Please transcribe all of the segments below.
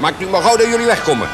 Maakt u maar gauw dat jullie wegkomen.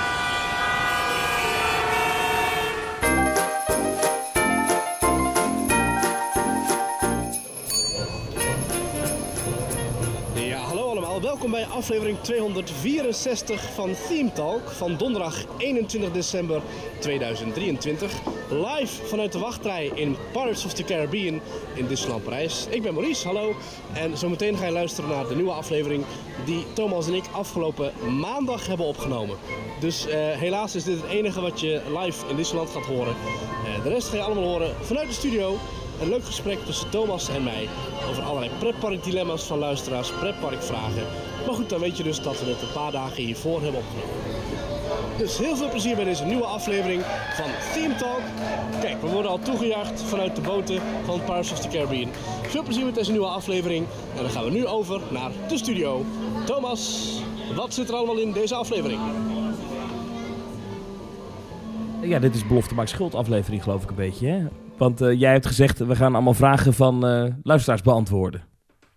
Ja, hallo allemaal. Welkom bij aflevering 264 van Theme Talk van donderdag 21 december 2023. Live vanuit de wachtrij in Pirates of the Caribbean in Disneyland Parijs. Ik ben Maurice, hallo. En zometeen ga je luisteren naar de nieuwe aflevering die Thomas en ik afgelopen maandag hebben opgenomen. Dus eh, helaas is dit het enige wat je live in Disneyland gaat horen. Eh, de rest ga je allemaal horen vanuit de studio. Een leuk gesprek tussen Thomas en mij over allerlei pretparkdilemma's van luisteraars, pretparkvragen. Maar goed, dan weet je dus dat we het een paar dagen hiervoor hebben opgenomen. Dus heel veel plezier bij deze nieuwe aflevering van Theme Talk. Kijk, we worden al toegejuicht vanuit de boten van Pirates of the Caribbean. Veel plezier met deze nieuwe aflevering. En dan gaan we nu over naar de studio. Thomas, wat zit er allemaal in deze aflevering? Ja, dit is Belofte Maakt Schuld aflevering geloof ik een beetje, hè? Want eh, jij hebt gezegd, we gaan allemaal vragen van eh, luisteraars beantwoorden.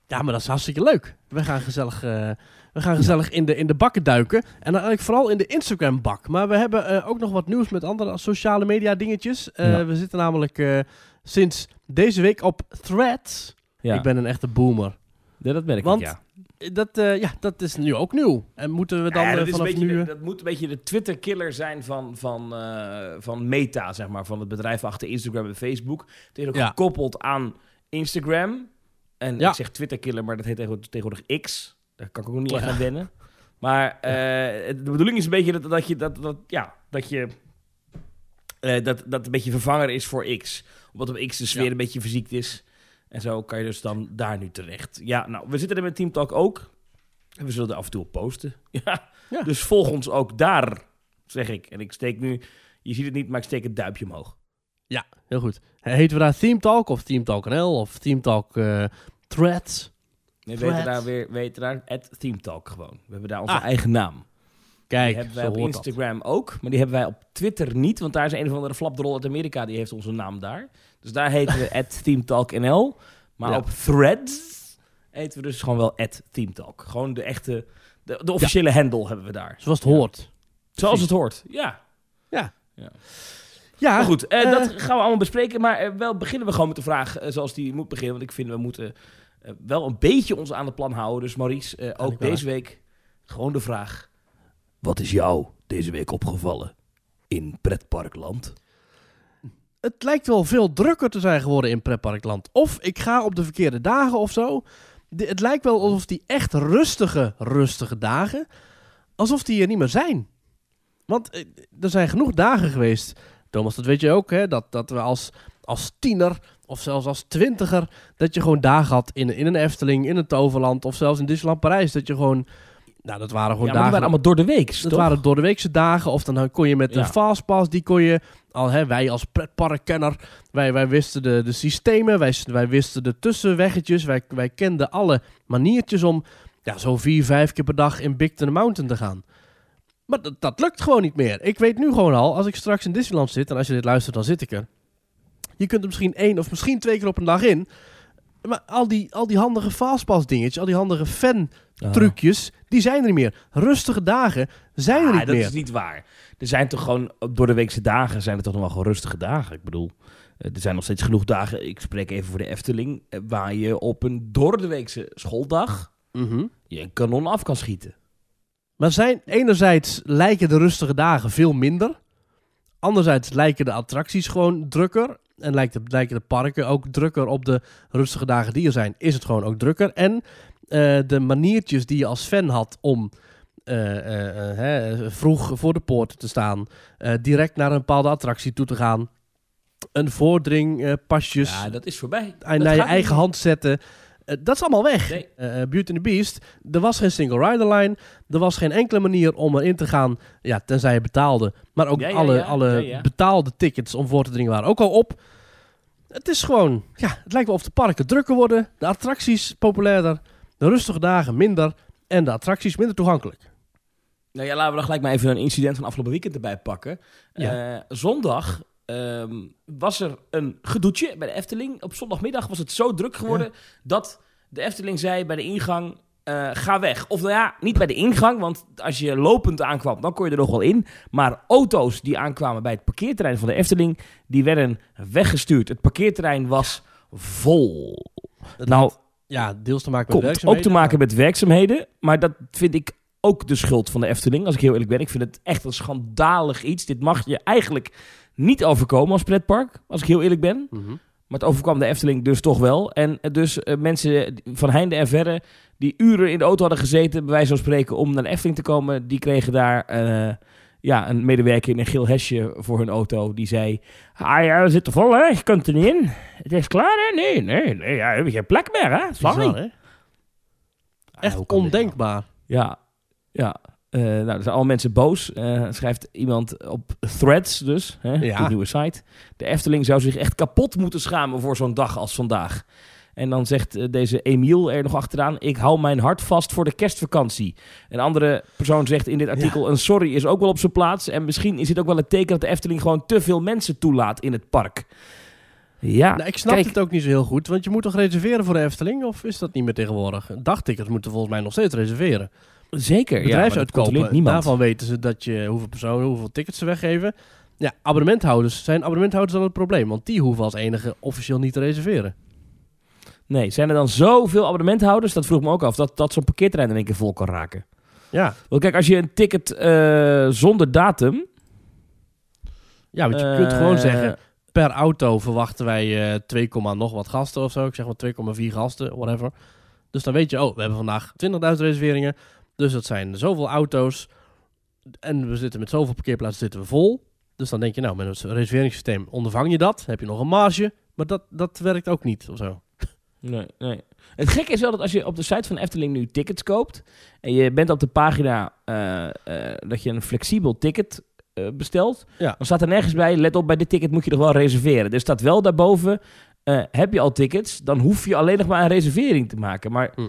Ja, maar dat is hartstikke leuk. We gaan gezellig, eh, we gaan gezellig in, de, in de bakken duiken. En dan eigenlijk vooral in de Instagram-bak. Maar we hebben eh, ook nog wat nieuws met andere sociale media dingetjes. Eh, Ja. We zitten namelijk eh, sinds deze week op Threads. Ja, Ik ben een echte boomer. Ja, dat merk Want- ik, ja. Dat, eh, ja, dat is nu ook nieuw. En moeten we dan Ja, dat, is een vanaf beetje nu... de- dat moet een beetje de Twitter-killer zijn van, van, eh, van Meta, zeg maar. Van het bedrijf achter Instagram en Facebook. Het is ook Ja. gekoppeld aan Instagram. En Ja. ik zeg Twitter-killer, maar dat heet tegenwoordig, tegenwoordig X. Daar kan ik ook niet echt aan wennen. Maar eh, de bedoeling is een beetje dat, dat je... Dat, dat, ja, dat je... eh, dat, dat een beetje vervanger is voor X. Omdat op X de sfeer Ja. een beetje verziekt is. En zo kan je dus dan daar nu terecht. Ja, nou, we zitten er met Team Talk ook. En we zullen er af en toe op posten. Ja. Ja. Dus volg ons ook daar, zeg ik. En ik steek nu... Je ziet het niet, maar ik steek het duimpje omhoog. Ja, heel goed. Heten we daar Theme Talk of Theme Talk NL of Theme Talk eh, Threads? We Thread. weten daar weer, weten daar het Team Talk gewoon. We hebben daar onze Ah. eigen naam. Kijk, die hebben wij op dat. Instagram ook, maar die hebben wij op Twitter niet, want daar is een of andere flapdrol uit Amerika, die heeft onze naam daar. Dus daar heten we at ThemeTalkNL. Maar Ja. op Threads heten we dus gewoon wel at ThemeTalk. Gewoon de echte, de, de officiële handle hebben we daar. Zoals het hoort. Zoals het hoort, ja. Ja, Maar goed, eh, eh, dat gaan we allemaal bespreken. Maar eh, wel beginnen we gewoon met de vraag eh, zoals die moet beginnen. Want ik vind we moeten eh, wel een beetje ons aan het plan houden. Dus Maurice, eh, ook deze week gewoon de vraag. Wat is jou deze week opgevallen in pretparkland? het lijkt wel veel drukker te zijn geworden in pretparkland. Of ik ga op de verkeerde dagen of zo. De- het lijkt wel alsof die echt rustige, rustige dagen, alsof die er niet meer zijn. Want eh, er zijn genoeg dagen geweest, Thomas, dat weet je ook, hè, dat, dat we als, als tiener of zelfs als twintiger, dat je gewoon dagen had in, in een Efteling, in een Toverland of zelfs in Disneyland Parijs. Dat je gewoon, nou dat waren gewoon Ja, dagen... waren allemaal door de week, Dat toch? waren door de weekse dagen. Of dan kon je met Ja. een fastpass, die kon je... Al, hè, wij als pretparkkenner, wij, wij wisten de, de systemen, wij, wij wisten de tussenweggetjes. Wij, wij kenden alle maniertjes om ja, zo vier, vijf keer per dag in Big Thunder Mountain te gaan. Maar dat, dat lukt gewoon niet meer. Ik weet nu gewoon al, als ik straks in Disneyland zit, en als je dit luistert, dan zit ik er. Je kunt er misschien één of misschien twee keer op een dag in. Maar al die, al die handige fastpass dingetjes, al die handige fan Ah. trucjes, die zijn er niet meer. Rustige dagen zijn er Ah, niet dat meer. is niet waar. Er zijn toch gewoon, door de weekse dagen zijn er toch nog wel gewoon rustige dagen. Ik bedoel, eh, er zijn nog steeds genoeg dagen, ik spreek even voor de Efteling, eh, waar je op een door de weekse schooldag Mhm. je een kanon af kan schieten. Maar zijn, enerzijds lijken de rustige dagen veel minder. Anderzijds lijken de attracties gewoon drukker. En lijkt de, lijken de parken ook drukker op de rustige dagen die er zijn. Is het gewoon ook drukker. En eh, de maniertjes die je als fan had om eh, eh, hè, vroeg voor de poort te staan. direct naar een bepaalde attractie toe te gaan. Een voordringpasjes. Ja, dat is voorbij. naar je eigen niet hand zetten. Eh, dat is allemaal weg. Nee. Eh, eh, Beauty and the Beast. Er was geen single rider line. Er was geen enkele manier om erin te gaan. Ja, tenzij je betaalde. Maar ook Ja, ja, alle, ja. alle betaalde tickets om voor te dringen waren ook al op. Het is gewoon... Ja, het lijkt wel of de parken drukker worden. De attracties populairder. De rustige dagen minder. En de attracties minder toegankelijk. Nou ja, laten we dan gelijk maar even een incident van afgelopen weekend erbij pakken. Ja. Zondag ehm, was er een gedoetje bij de Efteling. Op zondagmiddag was het zo druk geworden dat de Efteling zei bij de ingang... eh, ga weg. Of nou ja, niet bij de ingang, want als je lopend aankwam, dan kon je er nog wel in. Maar auto's die aankwamen bij het parkeerterrein van de Efteling, die werden weggestuurd. Het parkeerterrein was vol. Dat nou, had, ja, deels te maken met ook te maken met werkzaamheden. Maar dat vind ik ook de schuld van de Efteling, als ik heel eerlijk ben. Ik vind het echt een schandalig iets. Dit mag je eigenlijk niet overkomen als pretpark, als ik heel eerlijk ben. Mhm. Maar het overkwam de Efteling dus toch wel. En eh, dus eh, mensen van heinde en verre die uren in de auto hadden gezeten, bij wijze van spreken, om naar de Efteling te komen, die kregen daar eh, ja, een medewerker in een geel hesje voor hun auto. Die zei, ah ja, we zitten vol hè, je kunt er niet in. Het is klaar hè? Nee, nee, nee, ja, we hebben geen plek meer hè. Sorry. Bizar, hè? Ah, Echt nou? ondenkbaar. Ja, ja. Eh, nou, er zijn al mensen boos. Eh, schrijft iemand op Threads dus, hè, Ja. de nieuwe site. De Efteling zou zich echt kapot moeten schamen voor zo'n dag als vandaag. En dan zegt eh, deze Emiel er nog achteraan... ik hou mijn hart vast voor de kerstvakantie. Een andere persoon zegt in dit artikel... een sorry is ook wel op zijn plaats. En misschien is dit ook wel het teken dat de Efteling... gewoon te veel mensen toelaat in het park. Ja, Nou, ik snap kijk, het ook niet zo heel goed, want je moet toch reserveren voor de Efteling? Of is dat niet meer tegenwoordig? Dagtickets moeten volgens mij nog steeds reserveren. Zeker. ja, Bedrijfsuitkopen, niemand. daarvan weten ze dat je hoeveel personen, hoeveel tickets ze weggeven. Ja, abonnementhouders. Zijn abonnementhouders dan het probleem? Want die hoeven als enige officieel niet te reserveren. Nee, zijn er dan zoveel abonnementhouders? Dat vroeg me ook af. Dat, dat zo'n parkeerterrein in één keer vol kan raken. Ja, Want kijk, als je een ticket eh, zonder datum... ja want je eh, kunt gewoon zeggen... Per auto verwachten wij eh 2, nog wat gasten of zo. Ik zeg maar 2,4 gasten, whatever. Dus dan weet je, oh, we hebben vandaag 20.000 reserveringen. Dus dat zijn zoveel auto's. En we zitten met zoveel parkeerplaatsen zitten we vol. Dus dan denk je, nou, met een reserveringssysteem ondervang je dat. Heb je nog een marge. Maar dat, dat werkt ook niet of zo. Nee, nee. Het gekke is wel dat als je op de site van Efteling nu tickets koopt... en je bent op de pagina eh, eh, dat je een flexibel ticket eh, bestelt... Ja. dan staat er nergens bij... let op, bij dit ticket moet je nog wel reserveren. Er staat wel daarboven... heb je al tickets, dan hoef je alleen nog maar een reservering te maken. Maar Hm.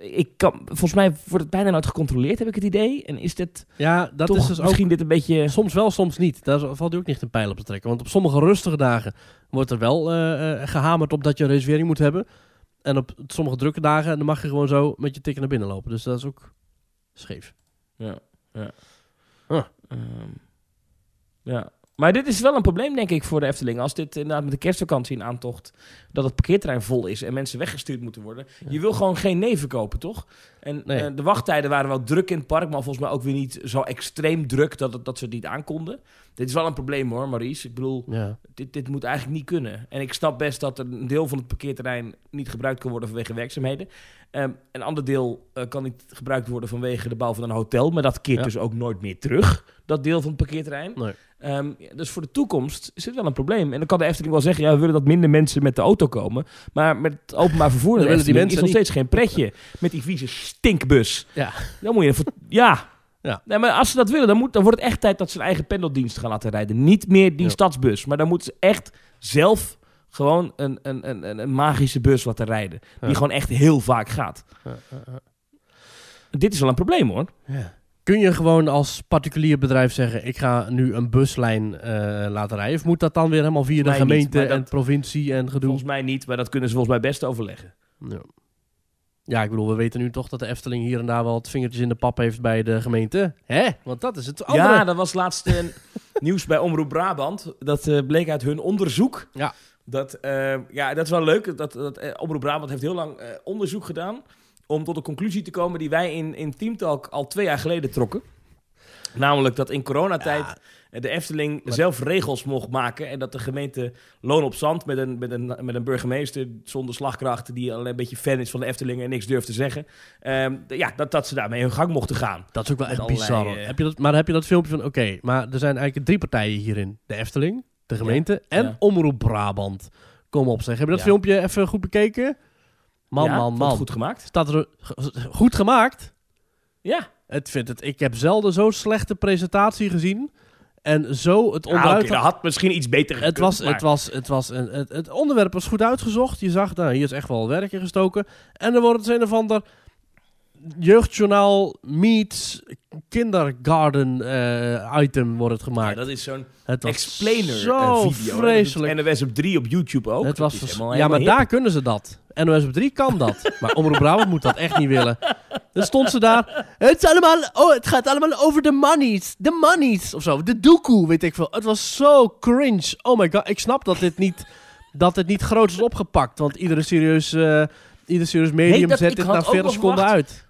Ik kan, volgens mij wordt het bijna nooit gecontroleerd, heb ik het idee. En is dit Ja, dat toch is dus ook misschien dit een beetje... Soms wel, soms niet. Daar valt u ook niet een pijl op te trekken. Want op sommige rustige dagen wordt er wel eh, eh, gehamerd op dat je een reservering moet hebben. En op sommige drukke dagen dan mag je gewoon zo met je ticket naar binnen lopen. Dus dat is ook scheef. Ja, ja. Huh. Ehm, ja. Maar dit is wel een probleem, denk ik, voor de Efteling. Als dit inderdaad met de kerstvakantie in aantocht... dat het parkeerterrein vol is en mensen weggestuurd moeten worden. Je wil gewoon geen neven kopen, toch? En Nee. eh, de wachttijden waren wel druk in het park... maar volgens mij ook weer niet zo extreem druk dat, het, dat ze het niet aankonden. Dit is wel een probleem, hoor, Maurice. Ik bedoel, Ja. dit, dit moet eigenlijk niet kunnen. En ik snap best dat er een deel van het parkeerterrein niet gebruikt kan worden vanwege werkzaamheden. Ehm, een ander deel eh, kan niet gebruikt worden vanwege de bouw van een hotel. Maar dat keert Ja. dus ook nooit meer terug, dat deel van het parkeerterrein. Nee. Ehm, dus voor de toekomst is het wel een probleem. En dan kan de Efteling wel zeggen, ja, we willen dat minder mensen met de auto komen. Maar met het openbaar vervoer Dan willen die Efteling is nog mensen steeds geen pretje. Met die vieze stinkbus. Ja. Dan moet je... voor- Ja. Ja. Nee, maar als ze dat willen, dan, moet, dan wordt het echt tijd dat ze een eigen pendeldienst gaan laten rijden. Niet meer die Ja. stadsbus. Maar dan moeten ze echt zelf gewoon een, een, een, een, magische bus laten rijden. Die Ja. gewoon echt heel vaak gaat. Ja, ja, ja. Dit is wel een probleem hoor. Kun je gewoon als particulier bedrijf zeggen... ik ga nu een buslijn eh, laten rijden? Of moet dat dan weer helemaal via de niet, gemeente dat- en provincie en gedoe? Volgens mij niet, maar dat kunnen ze volgens mij best overleggen. Ja. ja, ik bedoel, we weten nu toch dat de Efteling hier en daar wel het vingertjes in de pap heeft bij de gemeente. Hè? Want dat is het andere. Ja, dat was laatst eh, nieuws bij Omroep Brabant. Dat eh, bleek uit hun onderzoek. Ja. Dat, eh, ja, dat is wel leuk. Dat, dat, eh, Omroep Brabant heeft heel lang eh, onderzoek gedaan. Om tot een conclusie te komen die wij in, in Teamtalk al twee jaar geleden trokken. Namelijk dat in coronatijd de Efteling Maar- zelf regels mocht maken. En dat de gemeente Loon op Zand met een, met, een, met een burgemeester zonder slagkracht... die alleen een beetje fan is van de Efteling en niks durft te zeggen. ehm, ja, dat, dat ze daarmee hun gang mochten gaan. Dat is ook wel echt allerlei, bizar. Heb je dat, maar dan heb je dat filmpje van, oké, maar er zijn eigenlijk drie partijen hierin. De Efteling, de gemeente en ja. Omroep Brabant. Kom op zeg. Heb je dat filmpje even goed bekeken? Man, man, man. goed gemaakt. Staat er goed gemaakt? Ja. Het vindt het, ik heb zelden zo'n slechte presentatie gezien. En zo het oké, dat had misschien iets beter gekund. Het, was, maar- het, was, het, was een, het, het onderwerp was goed uitgezocht. Je zag, nou, hier is echt wel werk in gestoken. En dan wordt het een of ander jeugdjournaal meets kindergarten eh, item wordt het Ja, gemaakt. dat is zo'n het explainer zo eh, video. vreselijk. En NWS op 3 op YouTube ook. het was helemaal- ja, maar daar kunnen ze dat. NOS op 3 kan dat. maar Omroep Brabant moet dat echt niet willen. Dan stond ze daar. Het, is allemaal, oh, het gaat allemaal over de monies. De monies. Of zo. De doekoe, weet ik veel. Het was zo cringe. Oh my god. Ik snap dat dit niet, dat dit niet groot is opgepakt. Want iedere serieus, eh, ieder serieus medium Nee, dat- zet dit na ook 40 nog seconden uit.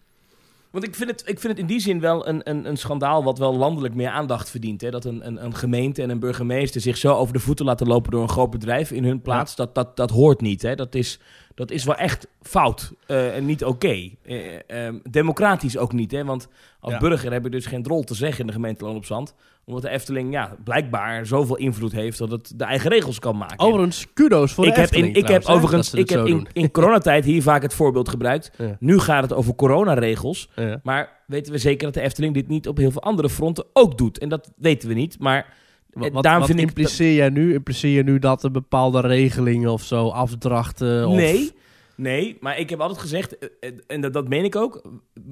Want ik vind, het, ik vind het in die zin wel een, een, een schandaal wat wel landelijk meer aandacht verdient. Hè? Dat een, een, een gemeente en een burgemeester zich zo over de voeten laten lopen door een groot bedrijf in hun plaats. Dat, dat, dat hoort niet. Hè? Dat, is, dat is wel echt fout eh, en niet oké. Eh, ehm, democratisch ook niet. Hè? Want als Ja. burger heb je dus geen rol te zeggen in de gemeente Loon op Zand. Omdat de Efteling ja, blijkbaar zoveel invloed heeft dat het de eigen regels kan maken. Overigens, kudos voor ik de heb, in, Efteling ik heb hè, overigens ik heb in, in coronatijd hier vaak het voorbeeld gebruikt. Ja. Nu gaat het over coronaregels. Ja. Maar weten we zeker dat de Efteling dit niet op heel veel andere fronten ook doet? En dat weten we niet. Maar Wat, eh, wat, daarom wat vind ik. impliceer jij nu? Impliceer je nu dat er bepaalde regelingen of zo, afdrachten? Of... nee, nee, maar ik heb altijd gezegd, eh, eh, en dat, dat meen ik ook.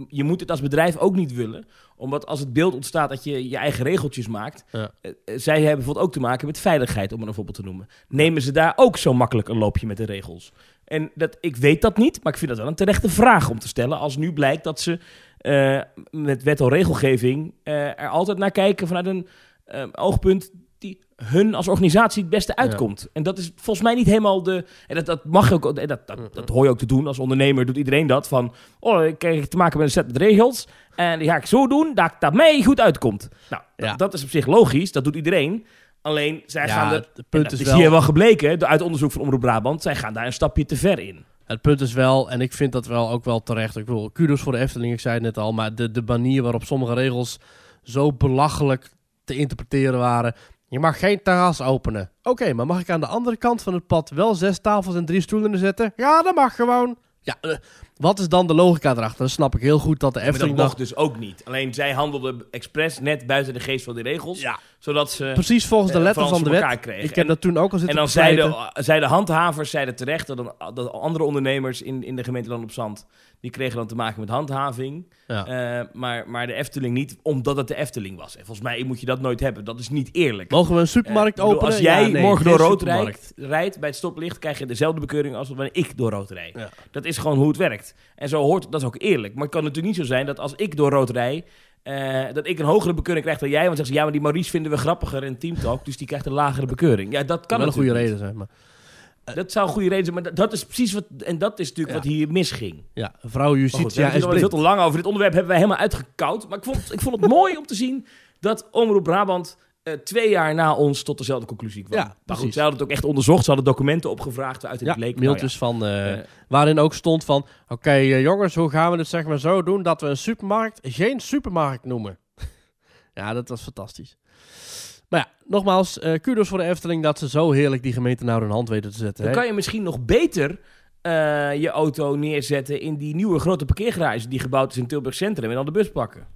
Je moet het als bedrijf ook niet willen. Omdat als het beeld ontstaat dat je je eigen regeltjes maakt. Ja. zij hebben bijvoorbeeld ook te maken met veiligheid, om het een voorbeeld te noemen. Nemen ze daar ook zo makkelijk een loopje met de regels? En dat, ik weet dat niet, maar ik vind dat wel een terechte vraag om te stellen. Als nu blijkt dat ze met wet en regelgeving er altijd naar kijken vanuit een eh, oogpunt die hun als organisatie het beste uitkomt. En dat is volgens mij niet helemaal de... En dat, dat mag je ook... en Dat, dat, dat hoor je ook te doen. Als ondernemer doet iedereen dat. Van, oh, ik krijg te maken met een set met regels. En die ga ik zo doen dat dat mij goed uitkomt. Nou, dat- Ja. dat is op zich logisch. Dat doet iedereen. Alleen, zij Ja, gaan er... het punt dat is is wel- hier wel gebleken, de- uit onderzoek van Omroep Brabant. Zij gaan daar een stapje te ver in. Het punt is wel, en ik vind dat wel ook wel terecht. Ik bedoel, kudos voor de Efteling, ik zei het net al. Maar de, de manier waarop sommige regels zo belachelijk te interpreteren waren. Je mag geen terras openen. Oké, maar mag ik aan de andere kant van het pad wel zes tafels en drie stoelen zetten? Ja, dat mag gewoon. Ja, eh, wat is dan de logica erachter? Dan snap ik heel goed dat de Maar dat Efteling mocht dus ook niet. Alleen zij handelden expres net buiten de geest van die regels. Ja, Zodat ze... precies volgens de eh, letter van de wet. kregen. Ik heb En- dat toen ook al En zitten dan verslijten. zeiden, zeiden handhavers zeiden terecht dat, een, dat andere ondernemers in, in de gemeente Land op Zand... die kregen dan te maken met handhaving. Ja. Eh, maar, maar de Efteling niet, omdat het de Efteling was. En volgens mij moet je dat nooit hebben. Dat is niet eerlijk. Mogen we een supermarkt bedoel, openen? Als jij Ja, nee, morgen door rood rijdt, rijdt bij het stoplicht... krijg je dezelfde bekeuring als wanneer ik door rood rijd. Ja. Dat is gewoon hoe het werkt. En zo hoort dat is ook eerlijk. Maar het kan natuurlijk niet zo zijn dat als ik door rood rijd... eh, dat ik een hogere bekeuring krijg dan jij. Want zeggen ze, ja, maar die Maurice vinden we grappiger in Teamtalk. Dus die krijgt een lagere bekeuring. Ja, dat kan wel een goede reden zijn. Maar. Dat zou een goede reden zijn. Maar dat, dat is precies wat... En dat is natuurlijk Ja. wat hier misging. ja, vrouw Justitia is veel blind. te lang over. Dit onderwerp hebben wij helemaal uitgekoud. Maar ik vond, ik vond het mooi om te zien dat Omroep Brabant... eh, twee jaar na ons tot dezelfde conclusie kwam. Ja, maar precies. goed, zij hadden het ook echt onderzocht. Ze hadden documenten opgevraagd uit het Ja, bleek. mailtjes van... eh, eh, waarin ook stond van... Oké eh, jongens, hoe gaan we het zeg maar zo doen... dat we een supermarkt geen supermarkt noemen? ja, dat was fantastisch. Maar ja, nogmaals, eh kudos voor de Efteling... dat ze zo heerlijk die gemeente naar hun hand weten te zetten. Dan hè? kan je misschien nog beter eh, je auto neerzetten in die nieuwe grote parkeergarage die gebouwd is in Tilburg Centrum en dan de bus pakken.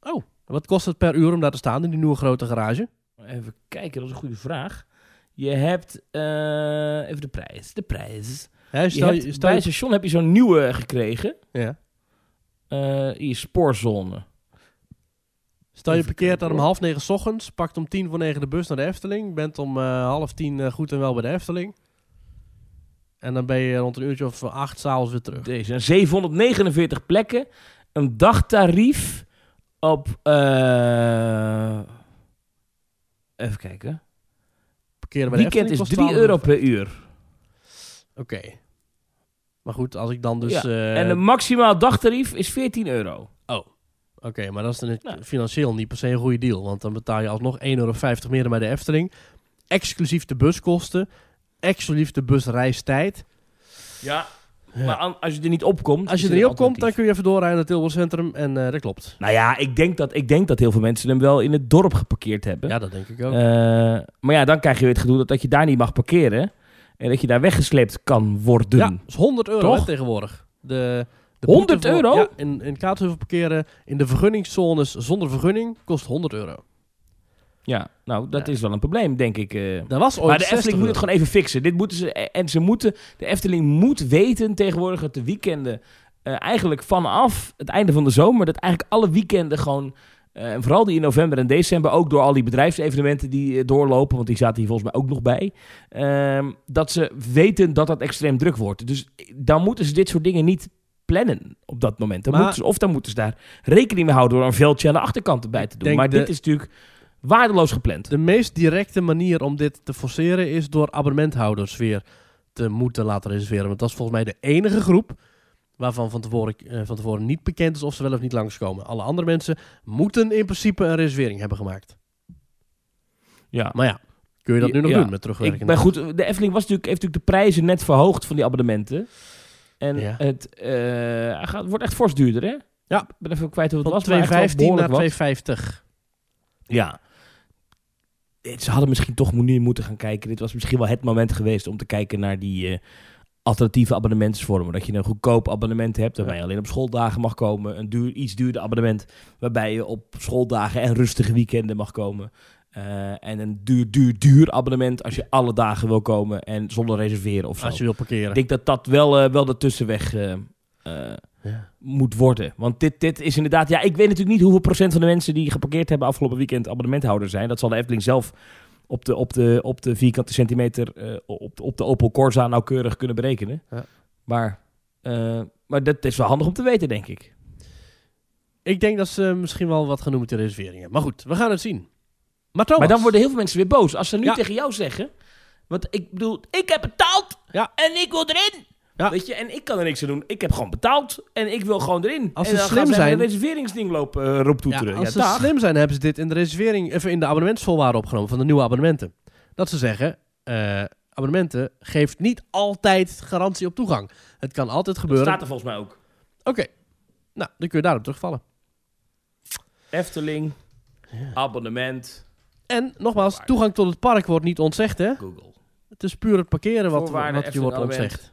Oh, wat kost het per uur om daar te staan in die nieuwe grote garage? Even kijken, dat is een goede vraag. Je hebt eh, even de prijs. De prijs. Hè, Je stel hebt, je, stel bij het station heb je zo'n nieuwe gekregen. ja. Hier, spoorzone. Stel je parkeert dan om half negen 's ochtends... pakt om tien voor negen de bus naar de Efteling... bent om eh, half tien eh, goed en wel bij de Efteling... en dan ben je rond een uurtje of acht s'avonds weer terug. Deze zijn 749 plekken. Een dagtarief op. eh, even kijken. Parkeren bij de Weekend Efteling is kost 3 euro 12,50. per uur. Oké. Maar goed, als ik dan dus... Ja, en een maximaal dagtarief is 14 euro. Oké, maar dat is dan Nou. financieel niet per se een goede deal. Want dan betaal je alsnog 1,50 euro meer dan bij de Efteling. Exclusief de buskosten. Exclusief de busreistijd. Ja, Ja. maar als je er niet opkomt. Als je er niet een op komt, dan kun je even doorrijden naar het Tilburg Centrum. En eh, dat klopt. Nou ja, ik denk, dat, ik denk dat heel veel mensen hem wel in het dorp geparkeerd hebben. Ja, dat denk ik ook. Eh, maar ja, dan krijg je weer het gedoe dat, dat je daar niet mag parkeren. En dat je daar weggesleept kan worden. ja, dat is 100 euro hè, tegenwoordig. De, de 100 boete voor- euro? Ja, in, in Kaatsheuvel parkeren in de vergunningszones zonder vergunning kost 100 euro. Ja, nou, dat Ja. is wel een probleem, denk ik. eh. Dat was ooit Maar de 60 Efteling moet het gewoon even fixen. Dit moeten ze, en ze moeten, de Efteling moet weten tegenwoordig dat de weekenden eh, eigenlijk vanaf het einde van de zomer, dat eigenlijk alle weekenden gewoon Eh, en vooral die in november en december, ook door al die bedrijfsevenementen die eh, doorlopen, want die zaten hier volgens mij ook nog bij, ehm, dat ze weten dat dat extreem druk wordt. Dus dan moeten ze dit soort dingen niet plannen op dat moment. Dan Maar- moeten ze, of dan moeten ze daar rekening mee houden door een veldje aan de achterkant erbij te doen. Maar de- dit is natuurlijk waardeloos gepland. De meest directe manier om dit te forceren is door abonnementhouders weer te moeten laten reserveren. Want dat is volgens mij de enige groep waarvan van tevoren, eh, van tevoren niet bekend is of ze wel of niet langskomen. Alle andere mensen moeten in principe een reservering hebben gemaakt. Ja. Maar ja, kun je dat nu nog Ja. doen met Ik, terugwerkende maar goed, de Efteling was natuurlijk, heeft natuurlijk de prijzen net verhoogd van die abonnementen. En Ja. het eh, gaat, wordt echt fors duurder, hè? Ja. Ik ben even kwijt hoe het was. maar echt wel 215 naar behoorlijk wat. 250. Ja. Eh, Ze hadden misschien toch nu moeten gaan kijken. Dit was misschien wel het moment geweest om te kijken naar die eh, alternatieve abonnementsvormen. Dat je een goedkoop abonnement hebt waarbij je alleen op schooldagen mag komen. Een duur, iets duurder abonnement waarbij je op schooldagen en rustige weekenden mag komen. Eh, en een duur, duur, duur abonnement als je alle dagen wil komen en zonder reserveren of zo. Als je wil parkeren. Ik denk dat dat wel, eh, wel de tussenweg eh, eh, Ja. moet worden. Want dit, dit is inderdaad... Ja, ik weet natuurlijk niet hoeveel procent van de mensen die geparkeerd hebben afgelopen weekend abonnementhouder zijn. Dat zal de Efteling zelf op de, op de, op de vierkante centimeter op, de- op de Opel Corsa nauwkeurig kunnen berekenen. Ja. Maar, eh, maar dat is wel handig om te weten, denk ik. Ik denk dat ze misschien wel wat gaan doen met de reserveringen. Maar goed, we gaan het zien. Maar Thomas, Maar dan worden heel veel mensen weer boos. Als ze nu Ja. tegen jou zeggen... Want ik bedoel, ik heb betaald Ja. en ik wil erin. Ja. Weet je, en ik kan er niks aan doen. Ik heb gewoon betaald en ik wil gewoon erin. Als en ze dan slim gaan ze zijn- een reserveringsding lopen uh. Ja, Ja, als ze slim zijn, hebben ze dit in de reservering, even in de abonnementsvolwaarden opgenomen van de nieuwe abonnementen. Dat ze zeggen, eh, abonnementen geeft niet altijd garantie op toegang. Het kan altijd Dat gebeuren. staat er volgens mij ook. Oké, nou, dan kun je daarop terugvallen. Efteling, abonnement, En nogmaals, toegang tot het park wordt niet ontzegd, hè? Google. Het is puur het parkeren wat, je wordt ontzegd.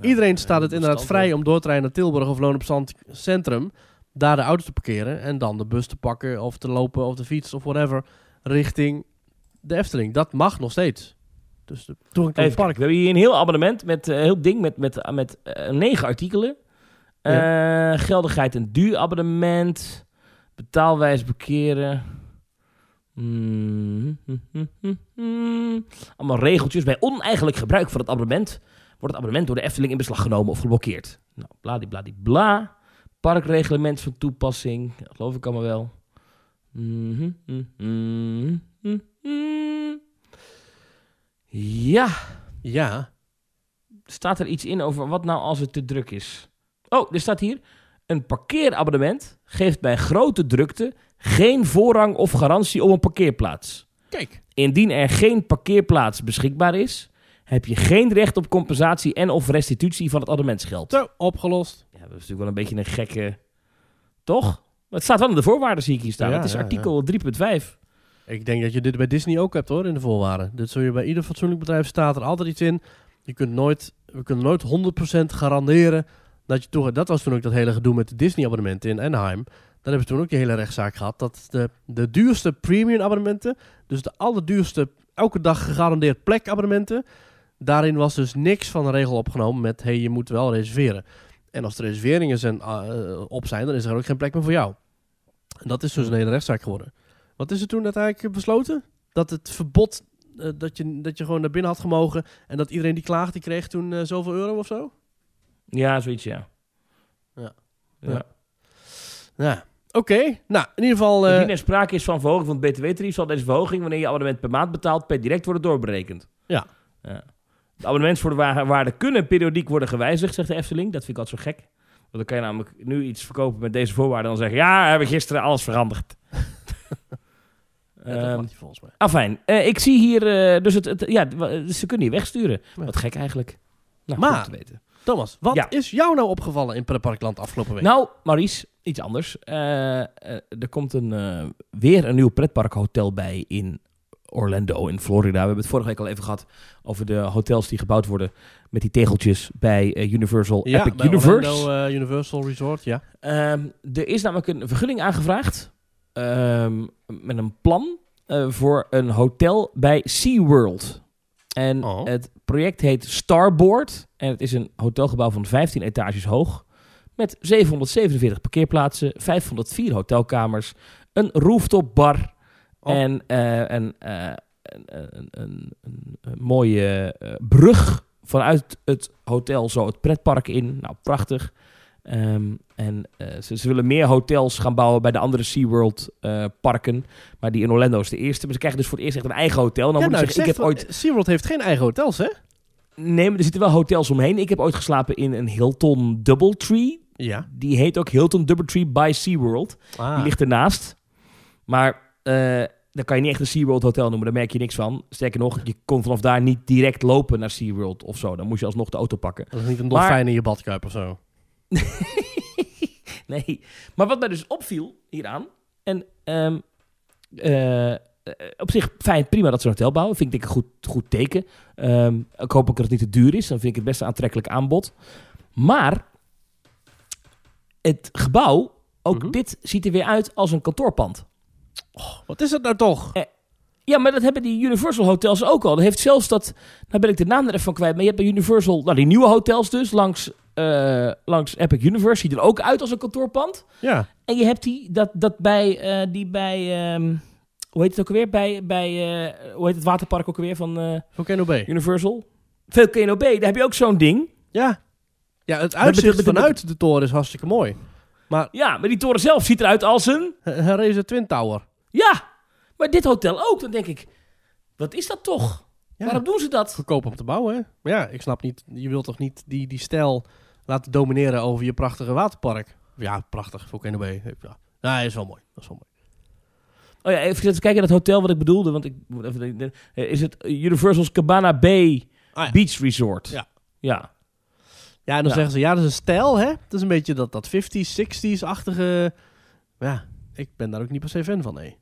Iedereen staat het eh, inderdaad vrij om door te rijden naar Tilburg of Loon op Zand Centrum. Daar de auto te parkeren en dan de bus te pakken of te lopen of de fiets of whatever richting de Efteling. Dat mag nog steeds. Dus de toegang tot het park. We hebben hier een heel abonnement met een heel ding met, met, met eh, negen artikelen. Eh, geldigheid een duur abonnement. Betaalwijs parkeren. Mm, mm, mm, mm, mm. Allemaal regeltjes. Bij oneigenlijk gebruik van het abonnement wordt het abonnement door de Efteling in beslag genomen of geblokkeerd. Nou, bladibladibla. Parkreglement van toepassing. Dat geloof ik allemaal wel. Mhm, mhm, mhm, mhm. Ja, Ja, staat er iets in over wat nou als het te druk is? Oh, er staat hier. Een parkeerabonnement geeft bij grote drukte geen voorrang of garantie op een parkeerplaats. kijk. Indien er geen parkeerplaats beschikbaar is, heb je geen recht op compensatie en of restitutie van het abonnementsgeld. Zo, opgelost. Ja, dat is natuurlijk wel een beetje een gekke... Toch? Maar het staat wel in de voorwaarden, zie ik hier staan. Ja, het is ja, artikel 3.5. Ik denk dat je dit bij Disney ook hebt hoor, in de voorwaarden. Dit zul je bij ieder fatsoenlijk bedrijf staat er altijd iets in. Je kunt nooit, we kunnen nooit 100% garanderen dat je toch... Dat was toen ook dat hele gedoe met de Disney abonnementen in Anaheim. Daar hebben ze toen ook die hele rechtszaak gehad. Dat de, de duurste premium abonnementen, dus de allerduurste, elke dag gegarandeerd plek abonnementen. Daarin was dus niks van de regel opgenomen met, hey, je moet wel reserveren. En als de reserveringen zijn, eh, op zijn, dan is er ook geen plek meer voor jou. En dat is dus een hele rechtszaak geworden. Wat is er toen uiteindelijk besloten? Dat het verbod, eh, dat, je, dat je gewoon naar binnen had gemogen en dat iedereen die klaagde, die kreeg toen eh, zoveel euro of zo? Ja, zoiets, ja. Ja. ja. Ja. Ja, oké. Nou, in ieder geval... eh, Indien er sprake is van verhoging van het btw-tarief, zal deze verhoging, wanneer je abonnement per maand betaalt, per direct worden doorberekend. Ja. ja. De abonnementsvoorwaarden kunnen periodiek worden gewijzigd, zegt de Efteling. Dat vind ik altijd zo gek. Want dan kan je namelijk nu iets verkopen met deze voorwaarden en dan zeggen, ja, we hebben gisteren alles veranderd. ja, dat Ehm, mag niet volgens mij. Afijn, eh, ik zie hier, eh, dus het, het, ja, ze kunnen hier wegsturen. Ja. Wat gek eigenlijk. Nou, Maar- te weten. Thomas, wat Ja. is jou nou opgevallen in Pretparkland afgelopen week? Nou, Maurice, iets anders. Eh, eh, er komt een, eh, weer een nieuw pretparkhotel bij in Orlando in Florida. We hebben het vorige week al even gehad over de hotels die gebouwd worden met die tegeltjes bij Universal ja, Epic bij Universe. Orlando, Universal Resort, ja. Ehm, er is namelijk een vergunning aangevraagd ehm, met een plan voor een hotel bij SeaWorld. En Oh. het project heet Starboard. En het is een hotelgebouw van 15 etages hoog. Met 747 parkeerplaatsen, 504 hotelkamers, een rooftop bar Oh. en eh, een, eh, een, een, een, een- een mooie eh, brug vanuit het hotel zo het pretpark in. Nou, prachtig. Ehm, en eh, ze, ze willen meer hotels gaan bouwen bij de andere SeaWorld eh parken. Maar die in Orlando is de eerste. Maar ze krijgen dus voor het eerst echt een eigen hotel. Dan Ja, moet nou, ik zeggen, ik heb ooit... SeaWorld heeft geen eigen hotels, hè? Nee, maar er zitten wel hotels omheen. Ik heb ooit geslapen in een Hilton Doubletree. Ja. Die heet ook Hilton Doubletree by SeaWorld. Ah. Die ligt ernaast. Maar eh dan kan je niet echt een SeaWorld hotel noemen. Daar merk je niks van. Sterker nog, je kon vanaf daar niet direct lopen naar SeaWorld of zo. Dan moest je alsnog de auto pakken. Dat is niet een Maar- dolfijn in je badkuip of zo. Nee. Maar wat mij dus opviel hieraan... En ehm, eh, eh, op zich fijn, prima dat ze een hotel bouwen. Vind ik een goed, goed teken. Ehm, ik hoop ook dat het niet te duur is. Dan vind ik het best een aantrekkelijk aanbod. Maar het gebouw, ook Mhm. dit ziet er weer uit als een kantoorpand. Wat is het nou toch? Ja, maar dat hebben die Universal hotels ook al. Dat heeft zelfs dat, nou ben ik de naam er even van kwijt, maar je hebt bij Universal, nou die nieuwe hotels dus, langs, eh, langs Epic Universe, ziet er ook uit als een kantoorpand. Ja. En je hebt die, dat, dat bij, eh, die bij, ehm, hoe heet het ook alweer, bij, bij eh, hoe heet het waterpark ook alweer van Volcano Bay. Universal? Volcano Bay, daar heb je ook zo'n ding. Ja. Ja, het uitzicht vanuit de toren is hartstikke mooi. Ja, maar die toren zelf ziet eruit als een, Herrezen Twin Tower. ja, maar dit hotel ook. Dan denk ik, wat is dat toch? Ja. Waarom doen ze dat? Goedkoop om te bouwen, hè? Maar ja, ik snap niet. Je wilt toch niet die, die stijl laten domineren over je prachtige waterpark? Ja, prachtig. Volcano Bay. Ja. Ja, is wel mooi. Dat is wel mooi. Oh ja, even kijken naar het hotel wat ik bedoelde. Want ik moet even. eh, Is het Universal's Cabana Bay Ah, ja. Beach Resort? Ja. Ja. Ja, en dan Ja. zeggen ze, ja, dat is een stijl, hè? Dat is een beetje dat, dat 50s, 60s-achtige... Ja, ik ben daar ook niet per se fan van, nee.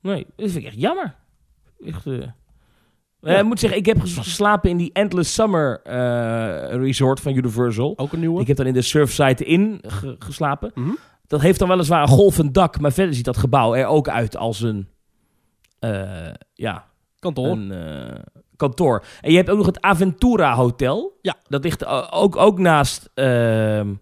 Nee, dat vind ik echt jammer. Echt. Eh. Eh, ik moet zeggen, ik heb ges- geslapen in die Endless Summer eh, Resort van Universal. Ook een nieuwe? Ik heb dan in de Surfside Inn ge- geslapen. Mhm. Dat heeft dan weliswaar een golvend dak, maar verder ziet dat gebouw er ook uit als een. eh, ja, Kantoor. een kantoor. En je hebt ook nog het Aventura Hotel. Ja. Dat ligt ook, ook naast, ehm,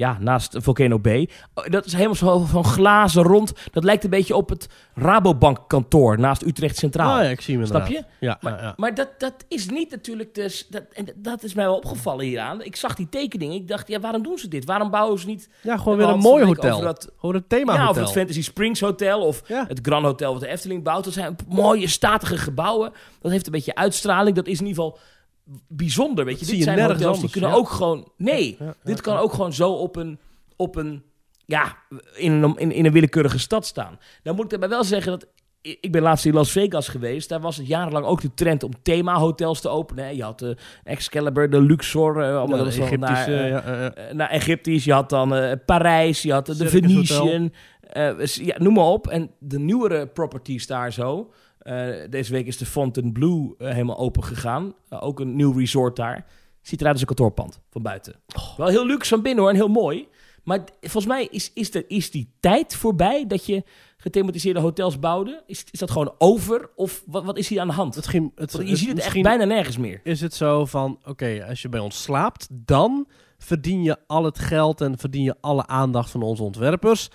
ja, naast Volcano Bay. Oh, Dat is helemaal zo van glazen rond. Dat lijkt een beetje op het Rabobank kantoor naast Utrecht Centraal. Ah, ja, ik zie hem Snap je? Ja, Maar, ja, ja. maar dat, dat is niet natuurlijk dus... Dat, en dat- is mij wel opgevallen hieraan. Ik zag die tekening. Ik dacht, ja, waarom doen ze dit? Waarom bouwen ze niet... Ja, gewoon We weer een mooi hotel. dat- Gewoon een thema ja, of hotel. het Fantasy Springs Hotel of het Grand Hotel wat de Efteling bouwt. Dat zijn mooie, statige gebouwen. Dat heeft een beetje uitstraling. Dat is in ieder geval bijzonder. Weet je, dit je zijn hotels die kunnen ja. ook gewoon... Nee, Ja, ja, dit kan ook gewoon zo op een... Op een ja, in een, in, in een willekeurige stad staan. Dan moet ik daarbij wel zeggen dat... Ik ben laatst in Las Vegas geweest. Daar was het jarenlang ook de trend om themahotels te openen. Je had de Excalibur, de Luxor. eh, allemaal dat naar, eh, eh, naar Egyptisch. Je had dan eh, Parijs, je had de Venetian. eh, ja, noem maar op. En de nieuwere properties daar zo. Eh, deze week is de Fontainebleau eh, helemaal open gegaan. Eh, ook een nieuw resort daar. Ziet eruit als een kantoorpand van buiten. Wel heel luxe van binnen hoor en heel mooi. Maar volgens mij is, is, is die tijd voorbij dat je gethematiseerde hotels bouwde. Is, is dat gewoon over? Of wat, wat is hier aan de hand? Het, Want je ziet het echt bijna nergens meer. is het zo van... Oké, als je bij ons slaapt, dan verdien je al het geld... en verdien je alle aandacht van onze ontwerpers.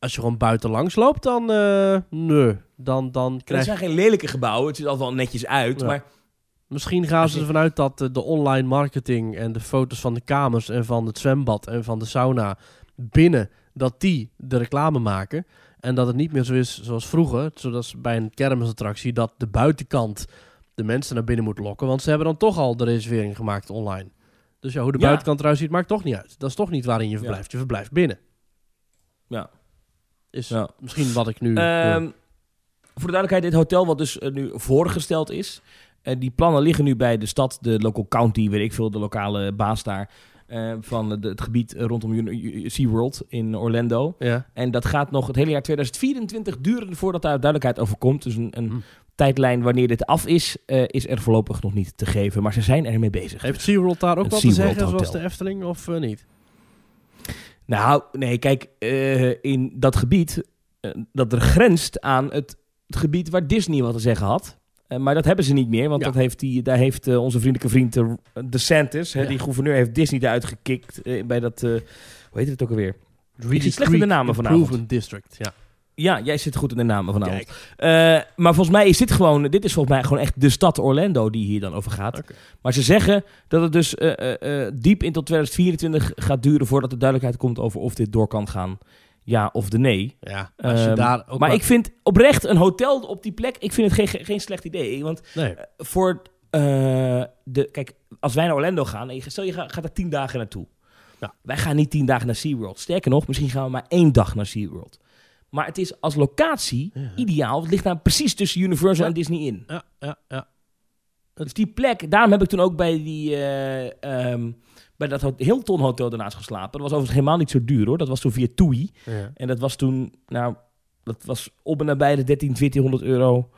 Als je gewoon buiten langs loopt, dan... eh nee, dan, dan Het krijg je... zijn geen lelijke gebouwen. Het ziet altijd wel netjes uit. Ja. Maar Misschien gaan ze ervan uit dat eh, de online marketing en de foto's van de kamers en van het zwembad en van de sauna binnen, dat die de reclame maken. En dat het niet meer zo is zoals vroeger, zoals bij een kermisattractie, dat de buitenkant de mensen naar binnen moet lokken. Want ze hebben dan toch al de reservering gemaakt online. Dus ja, hoe de Ja. buitenkant eruit ziet, maakt toch niet uit. Dat is toch niet waarin je Ja. verblijft. Je verblijft binnen. ja. Is Ja. misschien wat ik nu... Ehm, doe. voor de duidelijkheid, dit hotel wat dus eh, nu voorgesteld is. eh, die plannen liggen nu bij de stad, de local county, weet ik veel, de lokale baas daar. eh, van de- het gebied eh, rondom SeaWorld in Orlando. ja. En dat gaat nog het hele jaar 2024 duren voordat daar duidelijkheid over komt. Dus een, een Hm. tijdlijn wanneer dit af is, eh, is er voorlopig nog niet te geven. Maar ze zijn ermee bezig. Heeft SeaWorld daar ook Het wat te zeggen, zoals Hotel. de Efteling, of eh, niet? Nou, nee, kijk, eh, in dat gebied, eh, dat er grenst aan het, het gebied waar Disney wat te zeggen had. Eh, maar dat hebben ze niet meer, want Ja. dat heeft die, daar heeft onze vriendelijke vriend uh, DeSantis, hè, die gouverneur, heeft Disney eruit gekikt bij dat, hoe heet het ook alweer? Reedy zie slecht in de namen vanavond. District, ja. Ja, jij zit goed in de namen vanavond. Kijk. Eh, maar volgens mij is dit gewoon, dit is volgens mij gewoon echt de stad Orlando die hier dan over gaat. Maar ze zeggen dat het dus eh, eh, diep in tot 2024 gaat duren voordat er duidelijkheid komt over of dit door kan gaan. Ja of de nee. Ja, als je Ehm, daar ook maar wat- ik vind oprecht een hotel op die plek, ik vind het geen, geen, slecht idee. Want Nee, voor de, kijk, als wij naar Orlando gaan, en stel je gaat, gaat er tien dagen naartoe. Wij gaan niet tien dagen naar SeaWorld. Sterker nog, misschien gaan we maar één dag naar SeaWorld. Maar het is als locatie Ja. ideaal. Het ligt nou precies tussen Universal Ja. en Disney in. ja, ja, ja. Dus die plek, daarom heb ik toen ook bij, die, eh, ehm, bij dat Hilton Hotel daarnaast geslapen. Dat was overigens helemaal niet zo duur hoor. Dat was toen via TUI. ja. En dat was toen, nou, dat was op en nabij de 13, 1400 euro.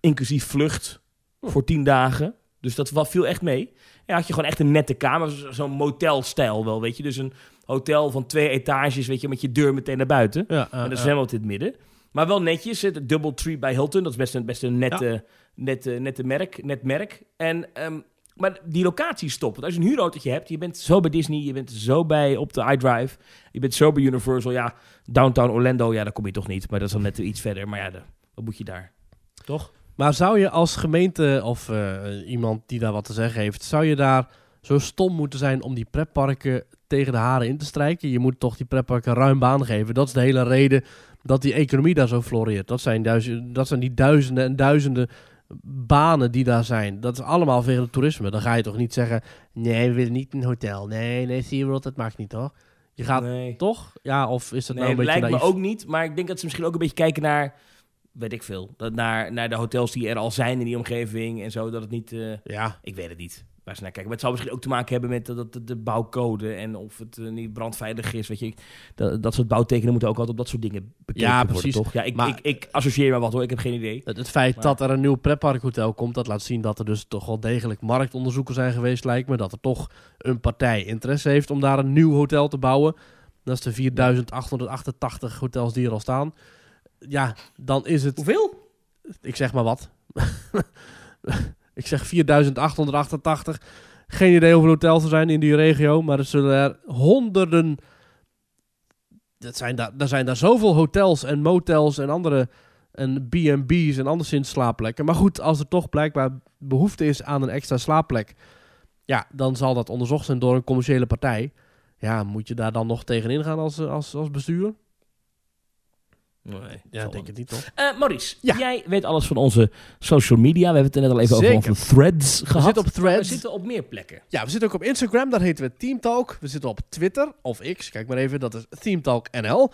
Inclusief vlucht voor 10 dagen. Dus dat viel echt mee. Ja, had je gewoon echt een nette kamer. zo- Zo'n motelstijl wel, weet je. Dus een hotel van twee etages, weet je, met je deur meteen naar buiten. Ja, en dat is ja. helemaal in het midden. Maar wel netjes. Het Double Tree bij Hilton. Dat is best een, best een nette, nette, nette merk, net merk. En, ehm, maar die locatie stopt. Want als je een huurautootje hebt, je bent zo bij Disney, je bent zo bij op de iDrive, je bent zo bij Universal. Ja, Downtown Orlando, ja, daar kom je toch niet. Maar dat is dan net iets verder. Maar ja, de- wat moet je daar? Toch? Maar zou je als gemeente of eh, iemand die daar wat te zeggen heeft, zou je daar zo stom moeten zijn om die pretparken tegen de haren in te strijken? Je moet toch die pretparken ruim baan geven. Dat is de hele reden dat die economie daar zo floreert. Dat zijn, duizend, dat zijn die duizenden en duizenden banen die daar zijn. Dat is allemaal veel toerisme. Dan ga je toch niet zeggen, nee, we willen niet een hotel. Nee, nee, SeaWorld, dat mag niet, toch? Je gaat nee. toch? Ja, of is dat Nee, nou een beetje lijkt me ook niet. Maar ik denk dat ze misschien ook een beetje kijken naar, weet ik veel, dat naar, naar de hotels die er al zijn in die omgeving en zo. Dat het niet, eh, Ja, ik weet het niet. Waar ze naar kijken. Maar het zou misschien ook te maken hebben met dat, dat, de bouwcode en of het eh, niet brandveilig is. Weet je, dat, dat soort bouwtekenen moeten ook altijd op dat soort dingen bekeken Ja, worden, precies. toch? Ja, ik, Maar- ik, ik associeer maar wat hoor. Ik heb geen idee. Het, het feit Maar- dat er een nieuw pretparkhotel komt, dat laat zien dat er dus toch wel degelijk marktonderzoeken zijn geweest, lijkt me. Dat er toch een partij interesse heeft om daar een nieuw hotel te bouwen. Dat is de 4888 hotels die er al staan. Ja, dan is het, Hoeveel? ik zeg maar wat. ik zeg 4888. Geen idee hoeveel hotels er zijn in die regio, maar er zullen er honderden. Dat zijn daar, er zijn daar zoveel hotels en motels en andere en B&B's en anderszins slaapplekken. Maar goed, als er toch blijkbaar behoefte is aan een extra slaapplek, ja, dan zal dat onderzocht zijn door een commerciële partij. Ja, moet je daar dan nog tegenin gaan als, als, als bestuur? Nee, Ja, denk het niet toch? Eh, Maurice, Ja. jij weet alles van onze social media. We hebben het er net al even Zeker. over threads gehad. zitten op We Threads. zitten op meer plekken. Ja, we zitten ook op Instagram, daar heten we Teamtalk. We zitten op Twitter of X, kijk maar even, dat is ThemeTalk.nl.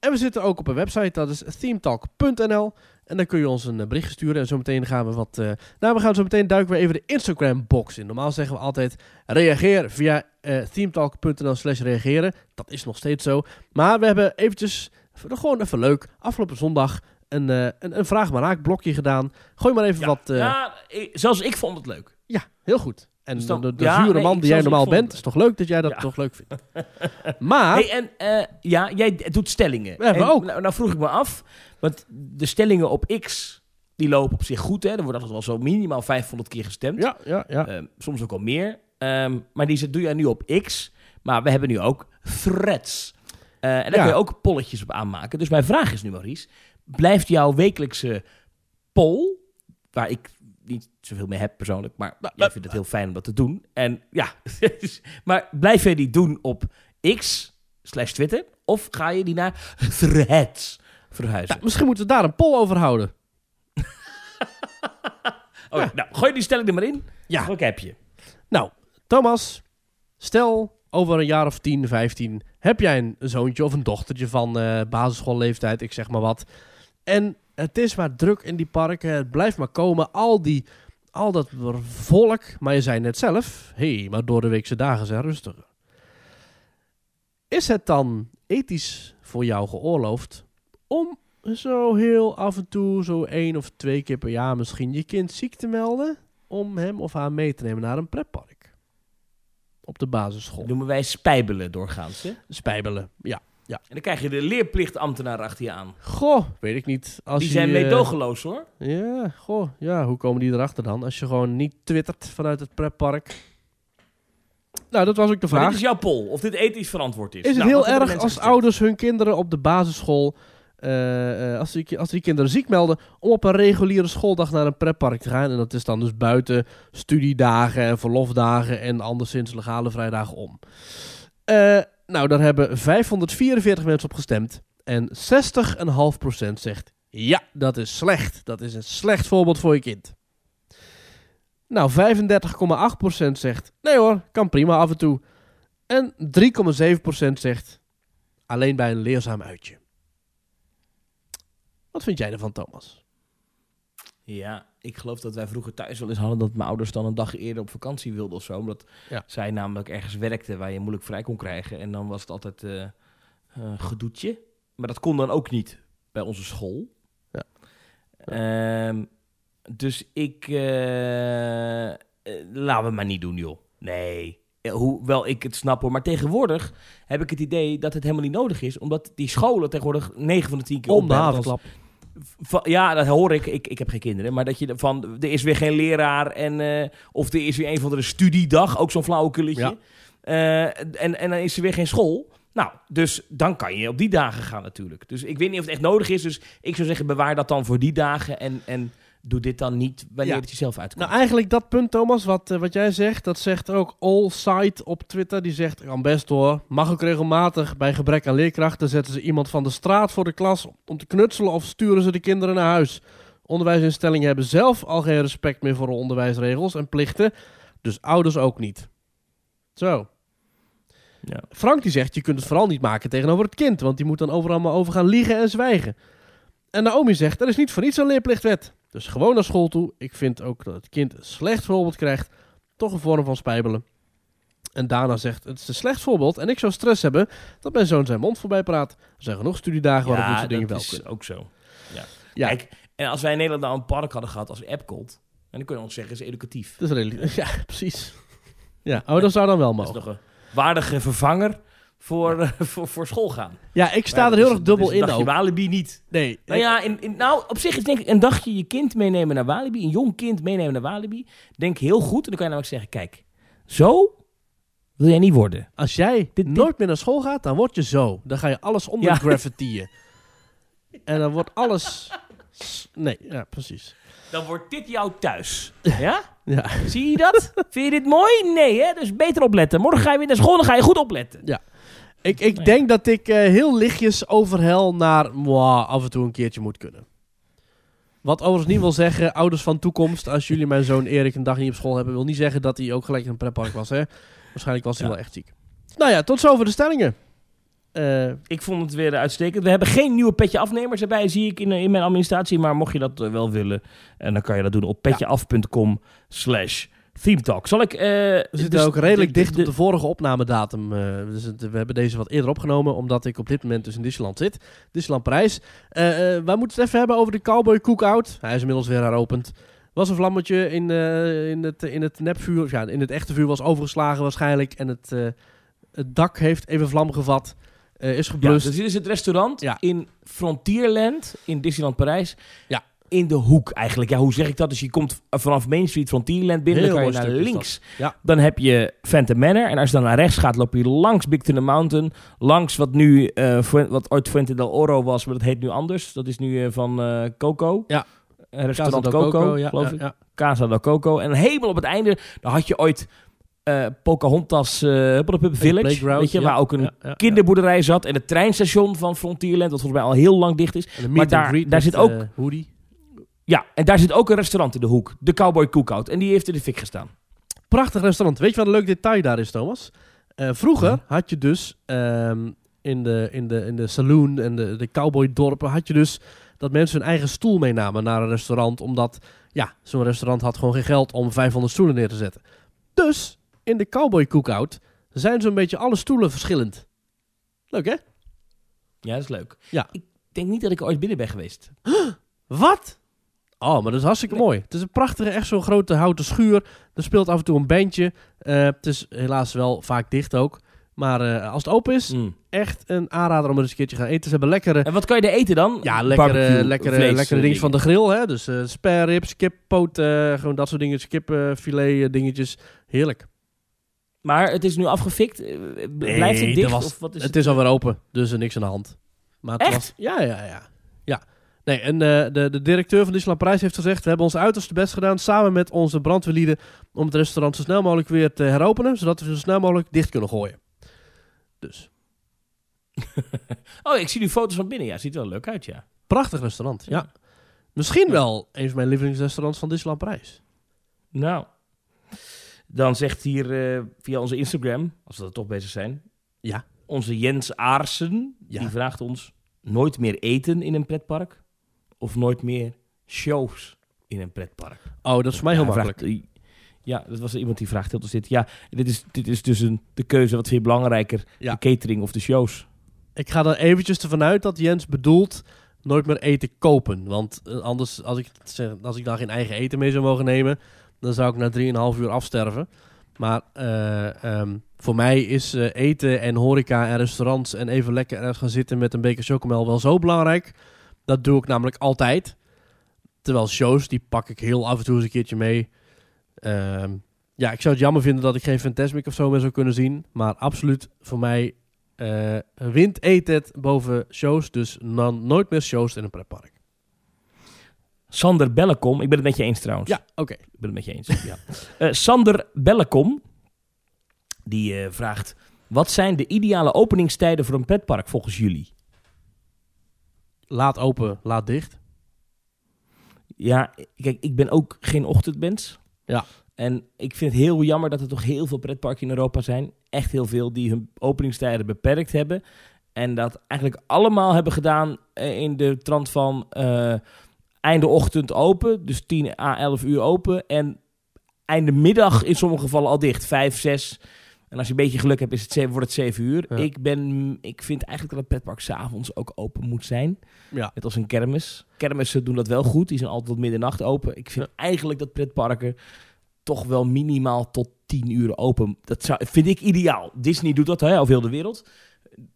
En we zitten ook op een website, dat is themetalk.nl. En dan kun je ons een eh, berichtje sturen en zometeen gaan we wat... eh, nou, we gaan zo meteen duiken we even de Instagram-box in. Normaal zeggen we altijd reageer via eh themetalk.nl slash reageren. Dat is nog steeds zo. Maar we hebben eventjes, gewoon even leuk, afgelopen zondag een, eh, een, een vraag maar raak blokje gedaan. Gooi maar even Ja, wat... eh, ja, ik- zelfs ik vond het leuk. ja, heel goed. En Dus de, dan- de, de ja, zure nee, man die jij normaal bent, is toch leuk dat jij dat Ja. toch leuk vindt. maar, Hey, en eh, ja, jij doet stellingen. We En ook. Nou, nou vroeg ik me af, want de stellingen op X, die lopen op zich goed. Hè? Er wordt altijd wel zo minimaal 500 keer gestemd. ja, ja, ja. Ehm, soms ook al meer. Ehm, maar die doe jij nu op X. Maar we hebben nu ook threads. Eh, en daar Ja. kun je ook polletjes op aanmaken. Dus mijn vraag is nu, Maurice. Blijft jouw wekelijkse poll, waar ik niet zoveel mee heb persoonlijk, maar jij vindt het heel fijn om dat te doen. En ja, maar blijf je die doen op X slash Twitter? Of ga je die naar threads verhuizen? Ja, misschien moeten we daar een poll over houden. Oké, nou, gooi die stelling er maar in. Ja. Welke heb je? Nou, Thomas, stel over een jaar of 10, 15 heb jij een zoontje of een dochtertje van eh basisschoolleeftijd, ik zeg maar wat. En het is maar druk in die parken, het blijft maar komen, al, die, al dat volk. Maar je zei net zelf, hé, hey, maar door de weekse dagen zijn rustiger. Is het dan ethisch voor jou geoorloofd om zo heel af en toe, zo één of twee keer per jaar misschien, je kind ziek te melden? om hem of haar mee te nemen naar een pretpark. Op de basisschool. Noemen wij spijbelen doorgaans, hè? Spijbelen, ja. Ja. En dan krijg je de leerplichtambtenaar achter je aan. Goh, weet ik niet. Als Die je, zijn eh, meedogenloos hoor. Ja, goh. Ja, hoe komen die erachter dan? Als je gewoon niet twittert vanuit het pretpark. Nou, dat was ook de Maar vraag. dit is jouw poll, of dit ethisch verantwoord is. Is het Nou, heel hebben de erg als ouders hun kinderen op de basisschool, eh, eh, als, die, als kinderen ziek melden, om op een reguliere schooldag naar een pretpark te gaan? En dat is dan dus buiten studiedagen en verlofdagen en anderszins legale vrijdagen om. Eh, nou, daar hebben 544 mensen op gestemd. En 60,5% zegt, ja, dat is slecht. Dat is een slecht voorbeeld voor je kind. Nou, 35,8% zegt, nee hoor, kan prima af en toe. En 3,7% zegt, alleen bij een leerzaam uitje. Wat vind jij ervan, Thomas? Ja, ik geloof dat wij vroeger thuis wel eens hadden dat mijn ouders dan een dag eerder op vakantie wilden of zo. Omdat Ja. zij namelijk ergens werkten waar je moeilijk vrij kon krijgen. En dan was het altijd eh, gedoetje. Maar dat kon dan ook niet bij onze school. Ja. Ehm, dus ik... eh, laten we maar niet doen, joh. Nee. Eh, Hoewel ik het snap hoor. Maar tegenwoordig heb ik het idee dat het helemaal niet nodig is. Omdat die scholen tegenwoordig 9 van de 10 keer Om de havenklap. ja, dat hoor ik. ik. Ik heb geen kinderen. Maar dat je van, er is weer geen leraar. En, eh, of er is weer een van de studiedag. Ook zo'n flauwekulletje. Ja. Eh, en, en dan is er weer geen school. Nou, dus dan kan je op die dagen gaan natuurlijk. Dus ik weet niet of het echt nodig is. Dus ik zou zeggen, bewaar dat dan voor die dagen. En, en doe dit dan niet wanneer Ja. het jezelf uitkomt. Nou, eigenlijk dat punt, Thomas, wat, eh, wat jij zegt, dat zegt ook All Side op Twitter. Die zegt, kan best hoor, mag ook regelmatig. Bij gebrek aan leerkrachten zetten ze iemand van de straat voor de klas om te knutselen of sturen ze de kinderen naar huis. Onderwijsinstellingen hebben zelf al geen respect meer voor de onderwijsregels en plichten, dus ouders ook niet. Zo. Ja. Frank die zegt, je kunt het vooral niet maken tegenover het kind, want die moet dan overal maar over gaan liegen en zwijgen. En Naomi zegt, er is niet voor niets een leerplichtwet. Dus gewoon naar school toe. Ik vind ook dat het kind een slecht voorbeeld krijgt. Toch een vorm van spijbelen. En daarna zegt, het is een slecht voorbeeld en ik zou stress hebben dat mijn zoon zijn mond voorbij praat. Er zijn genoeg studiedagen waarop dit ja, soort dingen dat wel is kunnen. ook zo. Ja. Ja. Kijk, en als wij in Nederland nou een park hadden gehad als Epcot... En dan kun je ons zeggen, is educatief. Dat is redelijk, ja, precies. Ja, oh, dat zou dan wel Dat is mogen. nog een waardige vervanger voor, eh, voor, voor school gaan. Ja, ik sta er heel dat erg dubbel is in dagje. Walibi niet. Nee, Nou ja, in, in- nou, op zich is denk ik een dagje je kind meenemen naar Walibi, een jong kind meenemen naar Walibi, denk heel goed. En dan kan je namelijk zeggen, kijk, zo wil jij niet worden. als jij Dit- nooit meer naar school gaat, dan word je zo. Dan ga je alles onder Ja. graffitiën. en dan wordt alles... Nee, ja, precies. Dan wordt dit jouw thuis. Ja? Ja. Zie je dat? Vind je dit mooi? Nee, hè? Dus beter opletten. Morgen ga je weer naar school, dan ga je goed opletten. Ik, ik Nee. denk dat ik eh, heel lichtjes overhel naar mwah, af en toe een keertje moet kunnen. Wat overigens niet wil zeggen, ouders van toekomst, als jullie mijn zoon Erik een dag niet op school hebben, wil niet zeggen dat hij ook gelijk in een pretpark was. Hè? Waarschijnlijk was hij Ja. wel echt ziek. Nou ja, tot zover de stellingen. Eh, Ik vond het weer uitstekend. We hebben geen nieuwe petje afnemers erbij, zie ik in, in mijn administratie. Maar mocht je dat eh, wel willen, en dan kan je dat doen op petjeaf.com slash themetalk. Zal ik... eh, we zitten dus ook redelijk de- dicht op de vorige opnamedatum. eh, dus het- we hebben deze wat eerder opgenomen, omdat ik op dit moment dus in Disneyland zit. Disneyland Parijs. Eh eh wij moeten het even hebben over de Cowboy Cookout. Hij is inmiddels weer heropend. Was een vlammetje in, eh, in, het, in het nepvuur, ja, in het echte vuur was overgeslagen waarschijnlijk. En het, eh, het dak heeft even vlam gevat. Eh, is Ja, geblust. dus dit is het restaurant Ja. in Frontierland in Disneyland Parijs. Ja. In de hoek eigenlijk. Ja, hoe zeg ik dat? Dus je komt vanaf Main Street Frontierland binnen. Heel dan kan je naar links. Ja. Dan heb je Phantom Manor. En als je dan naar rechts gaat, loop je langs Big Thunder Mountain. Langs wat nu, Fuen- wat ooit Fuente del Oro was, maar dat heet nu anders. Dat is nu eh, van eh, Coco. Ja. Restaurant Coco, ja, geloof ja, ik. ja. Casa del Coco. En helemaal op het einde, daar had je ooit eh, Pocahontas uh, Village. Weet je, ja. waar ook een Ja, ja, ja. kinderboerderij zat. En het treinstation van Frontierland, wat volgens mij al heel lang dicht is. Maar daar- daar zit ook- eh, Hoodie. Ja, en daar zit ook een restaurant in de hoek. De Cowboy Cookout. En die heeft in de fik gestaan. Prachtig restaurant. Weet je wat een leuk detail daar is, Thomas? Eh, vroeger Ja. had je dus ehm, in, de, in, de, in de saloon en de, de cowboydorpen... had je dus dat mensen hun eigen stoel meenamen naar een restaurant... omdat ja, zo'n restaurant had gewoon geen geld om 500 stoelen neer te zetten. Dus in de cowboy cookout zijn zo'n beetje alle stoelen verschillend. Leuk, hè? Ja, dat is leuk. Ja. Ik denk niet dat ik ooit binnen ben geweest. Wat? Oh, maar dat is hartstikke Nee. mooi. Het is een prachtige, echt zo'n grote houten schuur. Er speelt af en toe een bandje. Eh, het is helaas wel vaak dicht ook. Maar eh, als het open is, Mm. echt een aanrader om er eens een keertje te gaan eten. Ze hebben lekkere, En wat kan je er eten dan? ja, lekkere, Barbecue, lekkere, vlees, lekkere eh, dingen van de grill. Hè? Dus eh spare ribs, kippoot, eh gewoon dat soort dingen. Kipfilet dingetjes. Heerlijk. Maar het is nu afgefikt. Blijft het dicht? was- of wat is het is alweer open, dus er niks aan de hand. Maar het Echt? Was, ja, ja, ja. Nee, en eh, de, de directeur van Disneyland Parijs heeft gezegd... we hebben ons uiterste best gedaan samen met onze brandweerlieden... om het restaurant zo snel mogelijk weer te heropenen... zodat we zo snel mogelijk dicht kunnen gooien. Dus, Oh, ik zie nu foto's van binnen. Ja, ziet er wel leuk uit, ja. prachtig restaurant, ja. Misschien wel een van mijn lievelingsrestaurants van Disneyland Parijs. Nou, dan zegt hier eh, via onze Instagram, als we er toch bezig zijn, Ja. onze Jens Aarsen, Ja. die vraagt ons nooit meer eten in een pretpark of nooit meer shows in een pretpark. Oh, dat is voor mij heel Ja, makkelijk. vraagt- ja, dat was iemand die vraagt heel dit. Ja, dit is, dit is dus een, de keuze. Wat vind je belangrijker? Ja. De catering of de shows? Ik ga er eventjes ervan uit dat Jens bedoelt nooit meer eten kopen. Want eh, anders, als ik, als ik daar geen eigen eten mee zou mogen nemen, dan zou ik na 3,5 uur afsterven. Maar eh, ehm, voor mij is eh, eten en horeca en restaurants en even lekker ergens gaan zitten met een beker chocomel wel zo belangrijk. Dat doe ik namelijk altijd. Terwijl shows, die pak ik heel af en toe eens een keertje mee. Ehm, ja, ik zou het jammer vinden dat ik geen Fantasmic of zo meer zou kunnen zien. Maar absoluut voor mij eh wint Etet boven shows. Dus dan nooit meer shows in een pretpark. Sander Bellekom, ik ben het met je eens trouwens. Ja, oké. Ik ben het met je eens. ja. Eh, Sander Bellekom, die eh, vraagt... Wat zijn de ideale openingstijden voor een pretpark volgens jullie? Laat open, laat dicht. Ja, kijk, ik ben ook geen ochtendmens. Ja. En ik vind het heel jammer dat er toch heel veel pretparken in Europa zijn. Echt heel veel die hun openingstijden beperkt hebben. En dat eigenlijk allemaal hebben gedaan eh, in de trant van eh einde ochtend open. Dus 10 à 11 uur open. En einde middag in sommige gevallen al dicht. 5, 6. En als je een beetje geluk hebt, is het, zeven- wordt het 7 uur. Ja. Ik, ben, ik vind eigenlijk dat het pretpark s'avonds ook open moet zijn. Ja. Net als een kermis. Kermissen doen dat wel goed. Die zijn altijd tot middernacht open. Ik vind eigenlijk dat pretparken toch wel minimaal tot 10 uur open. Dat zou, vind ik ideaal. Disney doet dat, hè, over heel de wereld.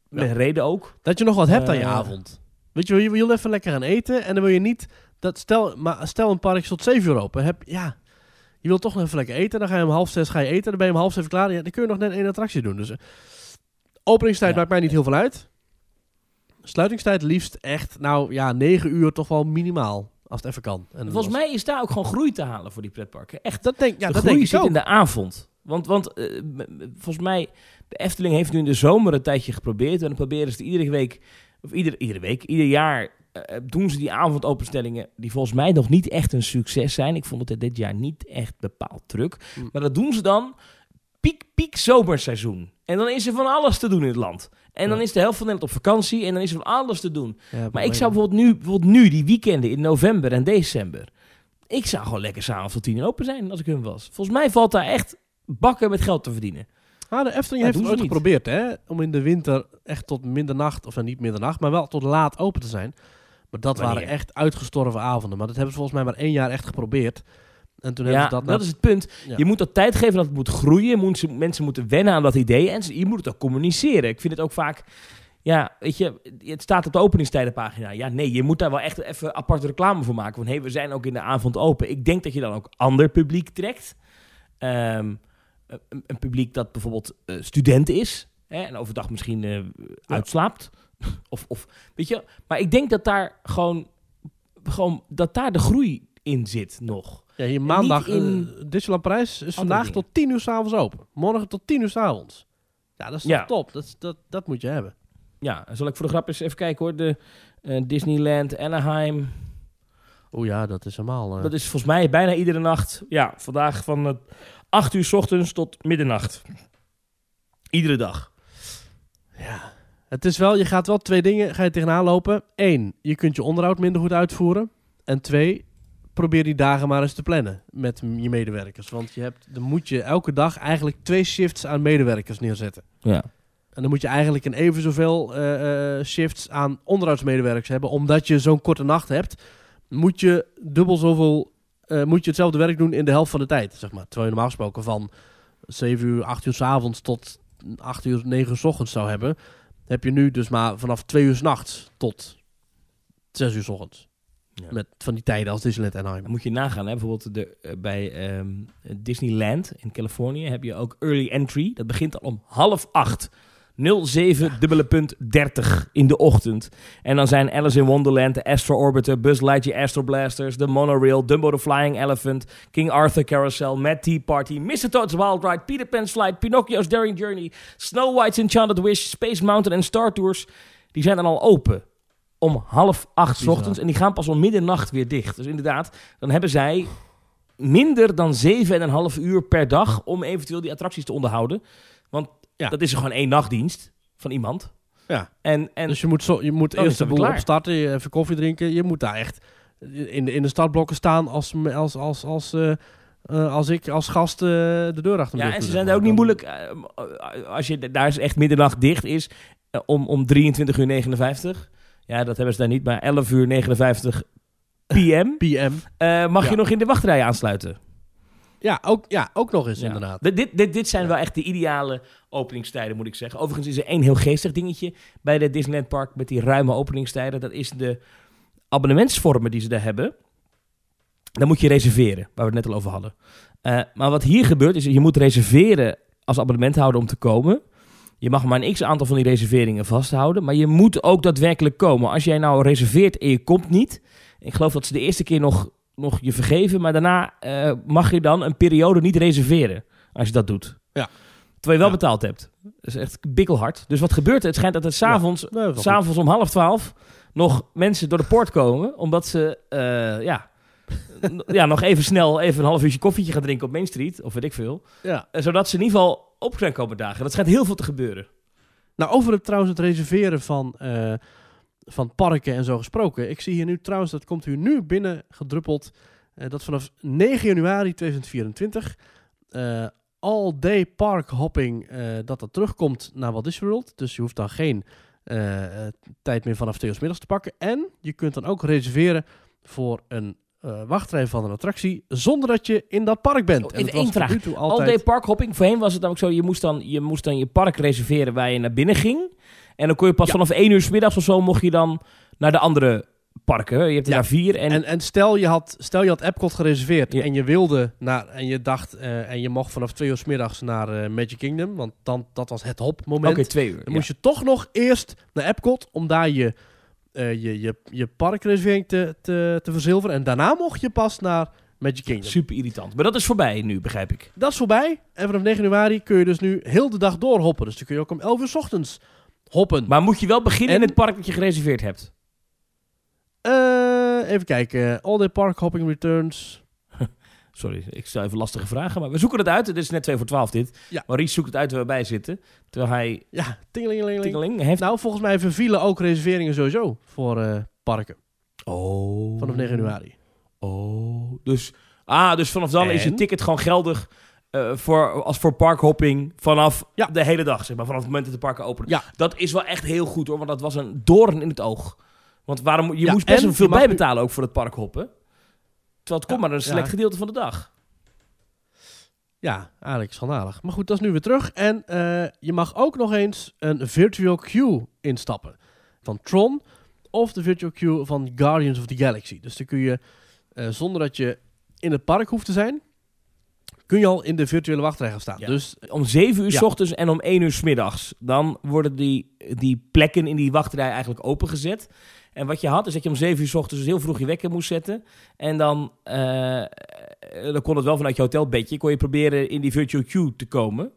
Met reden ook. Dat je nog wat hebt aan je Eh. avond. Weet je, je wil even lekker gaan eten. En dan wil je niet... Dat stel, maar stel een park tot 7 uur open. Heb, ja, je wilt toch nog even lekker eten. Dan ga je om half zes ga je eten. Dan ben je om half zeven klaar. Ja, dan kun je nog net één attractie doen. Dus eh, openingstijd Ja. maakt mij niet heel veel uit. Sluitingstijd liefst echt, nou ja, 9 uur toch wel minimaal. Als het even kan. En Volgens mij is daar ook gewoon groei te halen voor die pretparken. Echt. Dat denk, ja, de dat groei denk ik zit ook. in de avond. Want, want eh, volgens mij, de Efteling heeft nu in de zomer een tijdje geprobeerd. En dan proberen ze het iedere week, of ieder, iedere week, ieder jaar eh, doen ze die avondopenstellingen. Die volgens mij nog niet echt een succes zijn. Ik vond het dit jaar niet echt bepaald druk. Hm. Maar dat doen ze dan piek, piek zomerseizoen. En dan is er van alles te doen in het land. En dan is de helft van Nederland op vakantie en dan is er van alles te doen. Ja, Maar ik zou bijvoorbeeld nu, bijvoorbeeld nu, die weekenden in november en december. Ik zou gewoon lekker s'avonds tot tien uur open zijn als ik hun was. Volgens mij valt daar echt bakken met geld te verdienen. Ah, de Efteling Ja, heeft het ooit geprobeerd, hè? Om in de winter echt tot middernacht, of nou, niet middernacht, maar wel tot laat open te zijn. Maar dat Wanneer? waren echt uitgestorven avonden. Maar dat hebben ze volgens mij maar één jaar echt geprobeerd. En toen ja, hebben ze dat, dat... is het punt. Ja. Je moet dat tijd geven dat het moet groeien. Mensen moeten wennen aan dat idee. En je moet het ook communiceren. Ik vind het ook vaak... Ja, weet je, het staat op de openingstijdenpagina. Ja, nee, je moet daar wel echt even aparte reclame voor maken. Van, hé, we zijn ook in de avond open. Ik denk dat je dan ook ander publiek trekt. Ehm, een, een publiek dat bijvoorbeeld eh, student is. Hè, en overdag misschien eh, uitslaapt. Of, of, weet je, maar ik denk dat daar gewoon, gewoon, dat daar de groei in zit nog. Ja, hier maandag in Disneyland Parijs is vandaag dingen. tot tien uur s'avonds open. Morgen tot tien uur s'avonds. Ja, dat is Ja. top. Dat, dat, dat moet je hebben. Ja, zal ik voor de grap eens even kijken hoor. De eh, Disneyland Anaheim. Oeh ja, dat is helemaal... eh, Dat is volgens mij bijna iedere nacht. Ja, vandaag van eh, 8 uur s ochtends tot middernacht. Iedere dag. Ja. Het is wel, je gaat wel twee dingen ga je tegenaan lopen. Eén, je kunt je onderhoud minder goed uitvoeren. En twee, probeer die dagen maar eens te plannen met je medewerkers. Want je hebt, dan moet je elke dag eigenlijk twee shifts aan medewerkers neerzetten. Ja. En dan moet je eigenlijk een even zoveel eh, eh, shifts aan onderhoudsmedewerkers hebben. Omdat je zo'n korte nacht hebt, moet je dubbel zoveel, eh, moet je hetzelfde werk doen in de helft van de tijd. Zeg maar. Terwijl je normaal gesproken van 7 uur, 8 uur s avonds tot 8 uur, 9 uur 's ochtends zou hebben, heb je nu dus maar vanaf 2 uur 's nachts tot 6 uur 's ochtends. Ja. Met van die tijden als Disneyland Anaheim. Dan moet je nagaan, hè? bijvoorbeeld de, eh, bij ehm, Disneyland in Californië heb je ook early entry. Dat begint al om half acht. 07 dubbele punt 30 in de ochtend. En dan zijn Alice in Wonderland, de Astro Orbiter, Buzz Lightyear Astro Blasters, de Monorail, Dumbo the Flying Elephant, King Arthur Carousel, Mad Tea Party, Mr. Toad's Wild Ride, Peter Pan's Flight, Pinocchio's Daring Journey, Snow White's Enchanted Wish, Space Mountain en Star Tours. Die zijn dan al open om half acht 's ochtends en die gaan pas om middernacht weer dicht. Dus inderdaad, dan hebben zij minder dan 7,5 uur per dag om eventueel die attracties te onderhouden. Want Ja. dat is er gewoon één nachtdienst van iemand. Ja. En, en dus je moet, zo, je moet is eerst de boel opstarten, je even koffie drinken. Je moet daar echt in de, in de startblokken staan als, als, als, als, eh, eh, als ik als gast eh, de deur achter me ja, en ze zijn daar ook niet moeilijk. als je daar is echt middernacht dicht is, om, om 23 uur 59. Ja, dat hebben ze daar niet, maar 11 uur 59 pm. PM. eh, mag je nog in de wachtrij aansluiten. Ja, ook, ja, ook nog eens Ja. inderdaad. Dit, dit, dit, dit zijn wel echt de ideale openingstijden, moet ik zeggen. Overigens is er één heel geestig dingetje bij de Disneyland Park met die ruime openingstijden. Dat is de abonnementsvormen die ze daar hebben. Dan moet je reserveren, waar we het net al over hadden. Eh, maar wat hier gebeurt is, je moet reserveren als abonnementhouder om te komen. Je mag maar een x-aantal van die reserveringen vasthouden. Maar je moet ook daadwerkelijk komen. Als jij nou reserveert en je komt niet... Ik geloof dat ze de eerste keer nog, nog je vergeven. Maar daarna eh, mag je dan een periode niet reserveren. Als je dat doet. Ja. Terwijl je wel Ja. betaald hebt. Dat is echt bikkelhard. Dus wat gebeurt er? Het schijnt dat er s'avonds wel s'avonds om half twaalf nog mensen door de poort komen. Omdat ze, eh, ja, ja, nog even snel even een half uurtje koffietje gaan drinken op Main Street. Of weet ik veel. Ja. Eh, zodat ze in ieder geval op zijn komen dagen. Dat schijnt heel veel te gebeuren. Nou, over het, trouwens het reserveren van, van parken en zo gesproken. Ik zie hier nu trouwens, dat komt hier nu binnen gedruppeld, eh, dat vanaf 9 januari 2024 eh all-day park hopping, eh, dat dat terugkomt naar Walt Disney World. Dus je hoeft dan geen tijd meer vanaf 2 uur middags te pakken. En je kunt dan ook reserveren voor een eh, wachtrij van een attractie, zonder dat je in dat park bent. Oh, En dat was vraag. nu toe All day parkhopping. Voorheen was het namelijk zo, je moest, dan, je moest dan je park reserveren waar je naar binnen ging. En dan kon je pas Ja. vanaf 1 uur 's middags of zo mocht je dan naar de andere parken. Je hebt er Ja. daar vier. En, En, en stel, je had, stel je had Epcot gereserveerd Ja. en je wilde naar, en je dacht, eh, en je mocht vanaf twee uur 's middags naar eh, Magic Kingdom, want dan, dat was het hopmoment. Oké, twee uur. dan ja. moest je toch nog eerst naar Epcot om daar je, eh, je, je, je parkreservering te, te, te verzilveren. En daarna mocht je pas naar Magic Kingdom. Super irritant. Maar dat is voorbij nu, begrijp ik. Dat is voorbij. En vanaf 9 januari kun je dus nu heel de dag doorhoppen. Dus dan kun je ook om 11 uur 's ochtends hoppen. Maar moet je wel beginnen En- in het park dat je gereserveerd hebt? Eh, even kijken. All Day Park Hopping Returns. Sorry, ik stel even lastige vragen, maar we zoeken het uit. Dit is net 2 voor 12 dit. Ja. Maurice zoekt het uit waar we bij zitten. Terwijl hij Ja, tingelingelingeling. tingeling heeft... Nou, volgens mij vervielen ook reserveringen sowieso voor eh, parken. Oh. Vanaf 9 januari. Oh. Dus, ah, dus vanaf dan is je ticket gewoon geldig eh, voor, als voor parkhopping vanaf Ja. de hele dag, zeg maar. Vanaf het moment dat de parken openen. Ja. Dat is wel echt heel goed hoor, want dat was een doorn in het oog. Want waarom, je Ja, moest best wel veel bijbetalen ook voor het parkhoppen. Terwijl het komt maar een select gedeelte van de dag. Ja, eigenlijk schandalig. Maar goed, dat is nu weer terug. En eh, je mag ook nog eens een virtual queue instappen. Van Tron of de virtual queue van Guardians of the Galaxy. Dus dan kun je, eh, zonder dat je in het park hoeft te zijn, kun je al in de virtuele wachtrij gaan staan. Ja. Dus Om 7 uur s Ja. ochtends en om 1 uur s middags. Dan worden die, die plekken in die wachtrij eigenlijk opengezet. En wat je had, is dat je om 7 uur s ochtends dus heel vroeg je wekker moest zetten. En dan, eh, dan kon het wel vanuit je hotelbedje. Kon je proberen in die virtual queue te komen.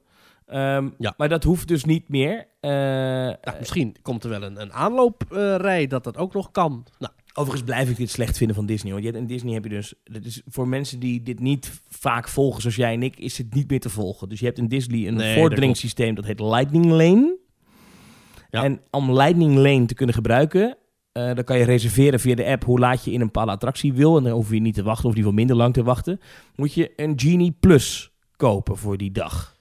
Ehm, Ja. Maar dat hoeft dus niet meer. Eh, nou, misschien komt er wel een, een aanlooprij dat dat ook nog kan. Nou, Overigens blijf ik dit slecht vinden van Disney. Want je hebt, in Disney heb je dus... Dat is voor mensen die dit niet vaak volgen, zoals jij en ik... is het niet meer te volgen. Dus je hebt in Disney een Nee, dat heet Lightning Lane. Ja. En om Lightning Lane te kunnen gebruiken... eh, dan kan je reserveren via de app hoe laat je in een bepaalde attractie wil. En dan hoef je niet te wachten of die wil minder lang te wachten. Moet je een Genie Plus kopen voor die dag.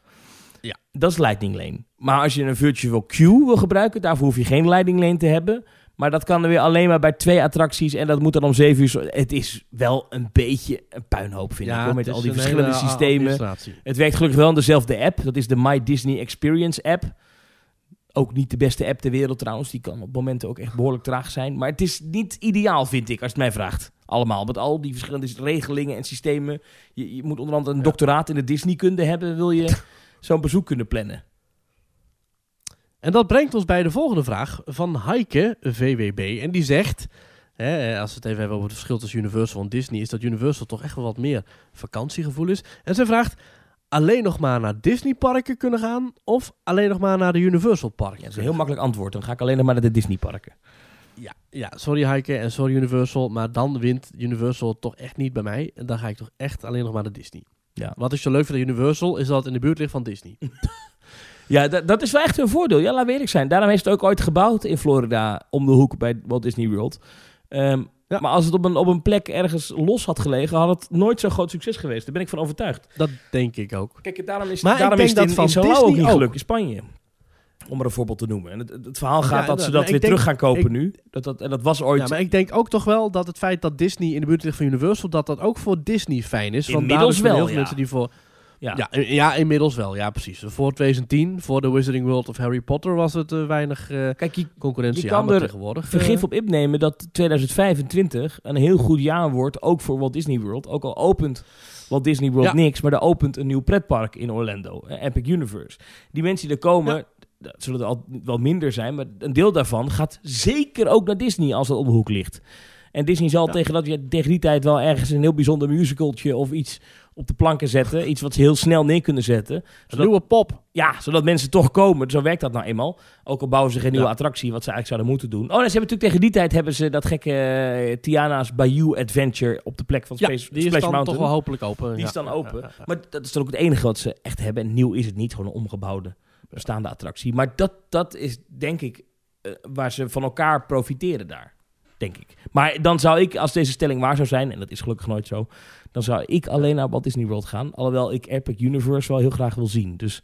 Ja. Dat is Lightning Lane. Maar als je een virtual queue wil gebruiken... daarvoor hoef je geen Lightning Lane te hebben... Maar dat kan er weer alleen maar bij twee attracties. En dat moet dan om zeven uur. Het is wel een beetje een puinhoop, vind ik. Hoor, met al die verschillende systemen. Het werkt gelukkig wel in dezelfde app. Dat is de My Disney Experience app. Ook niet de beste app ter wereld trouwens. Die kan op momenten ook echt behoorlijk traag zijn. Maar het is niet ideaal, vind ik, als je het mij vraagt. Allemaal. Met al die verschillende regelingen en systemen. Je, je moet onder andere een Ja. doctoraat in de Disneykunde hebben. Wil je zo'n bezoek kunnen plannen? En dat brengt ons bij de volgende vraag van Heike, VWB. En die zegt, hè, als we het even hebben over het verschil tussen Universal en Disney, is dat Universal toch echt wel wat meer vakantiegevoel is. En zij vraagt, alleen nog maar naar Disneyparken kunnen gaan of alleen nog maar naar de Universal parken? Ja, dat is een heel makkelijk antwoord. Dan ga ik alleen nog maar naar de Disneyparken. Ja, ja, sorry Heike en sorry Universal, maar dan wint Universal toch echt niet bij mij. En dan ga ik toch echt alleen nog maar naar Disney. Ja. Wat ik zo leuk vind aan Universal, is dat het in de buurt ligt van Disney. Ja, dat, dat is wel echt een voordeel. Ja, laat we eerlijk zijn. Daarom is het ook ooit gebouwd in Florida om de hoek bij Walt Disney World. Ehm, Ja. Maar als het op een, op een plek ergens los had gelegen, had het nooit zo'n groot succes geweest. Daar ben ik van overtuigd. Dat denk ik ook. Kijk, daarom is, Maar ik daarom denk is dat in, van in ook niet gelukt in Spanje. Om er een voorbeeld te noemen. En het, het verhaal gaat Ja, dat ze dat weer denk- terug gaan kopen ik- nu. Dat, dat, en dat was ooit... Ja, maar ik denk ook toch wel dat het feit dat Disney in de buurt ligt van Universal, dat dat ook voor Disney fijn is. Want Inmiddels wel, heel veel mensen die voor... ja. Ja, i- ja, inmiddels wel. Ja, precies. Voor 2010, voor de Wizarding World of Harry Potter, was het eh, weinig eh, Kijk, je, concurrentie Je kan er tegenwoordig... eh, vergif op innemen dat 2025 een heel goed jaar wordt, ook voor Walt Disney World. Ook al opent Walt Disney World Ja. niks, maar er opent een nieuw pretpark in Orlando, eh, Epic Universe. Die mensen die er komen, dat zullen er al wel minder zijn, maar een deel daarvan gaat zeker ook naar Disney als het op de hoek ligt. En Disney zal Ja. tegen, dat, tegen die tijd wel ergens een heel bijzonder musicaltje of iets op de planken zetten. Iets wat ze heel snel neer kunnen zetten. een Zodat, nieuwe pop. ja, zodat mensen toch komen. Zo werkt dat nou eenmaal. Ook al bouwen ze geen nieuwe Ja. attractie, wat ze eigenlijk zouden moeten doen. Oh, en ze hebben natuurlijk tegen die tijd hebben ze dat gekke eh, Tiana's Bayou Adventure op de plek van Ja, Space, die is dan Mountain. toch wel hopelijk open. Die ja. is dan open. Maar dat is dan ook het enige wat ze echt hebben. En nieuw is het niet, gewoon een omgebouwde bestaande attractie. Maar dat, dat is denk ik eh, waar ze van elkaar profiteren daar. Denk ik. Maar dan zou ik, als deze stelling waar zou zijn, en dat is gelukkig nooit zo, dan zou ik alleen naar Walt Disney World gaan. Alhoewel ik Epic Universe wel heel graag wil zien. Dus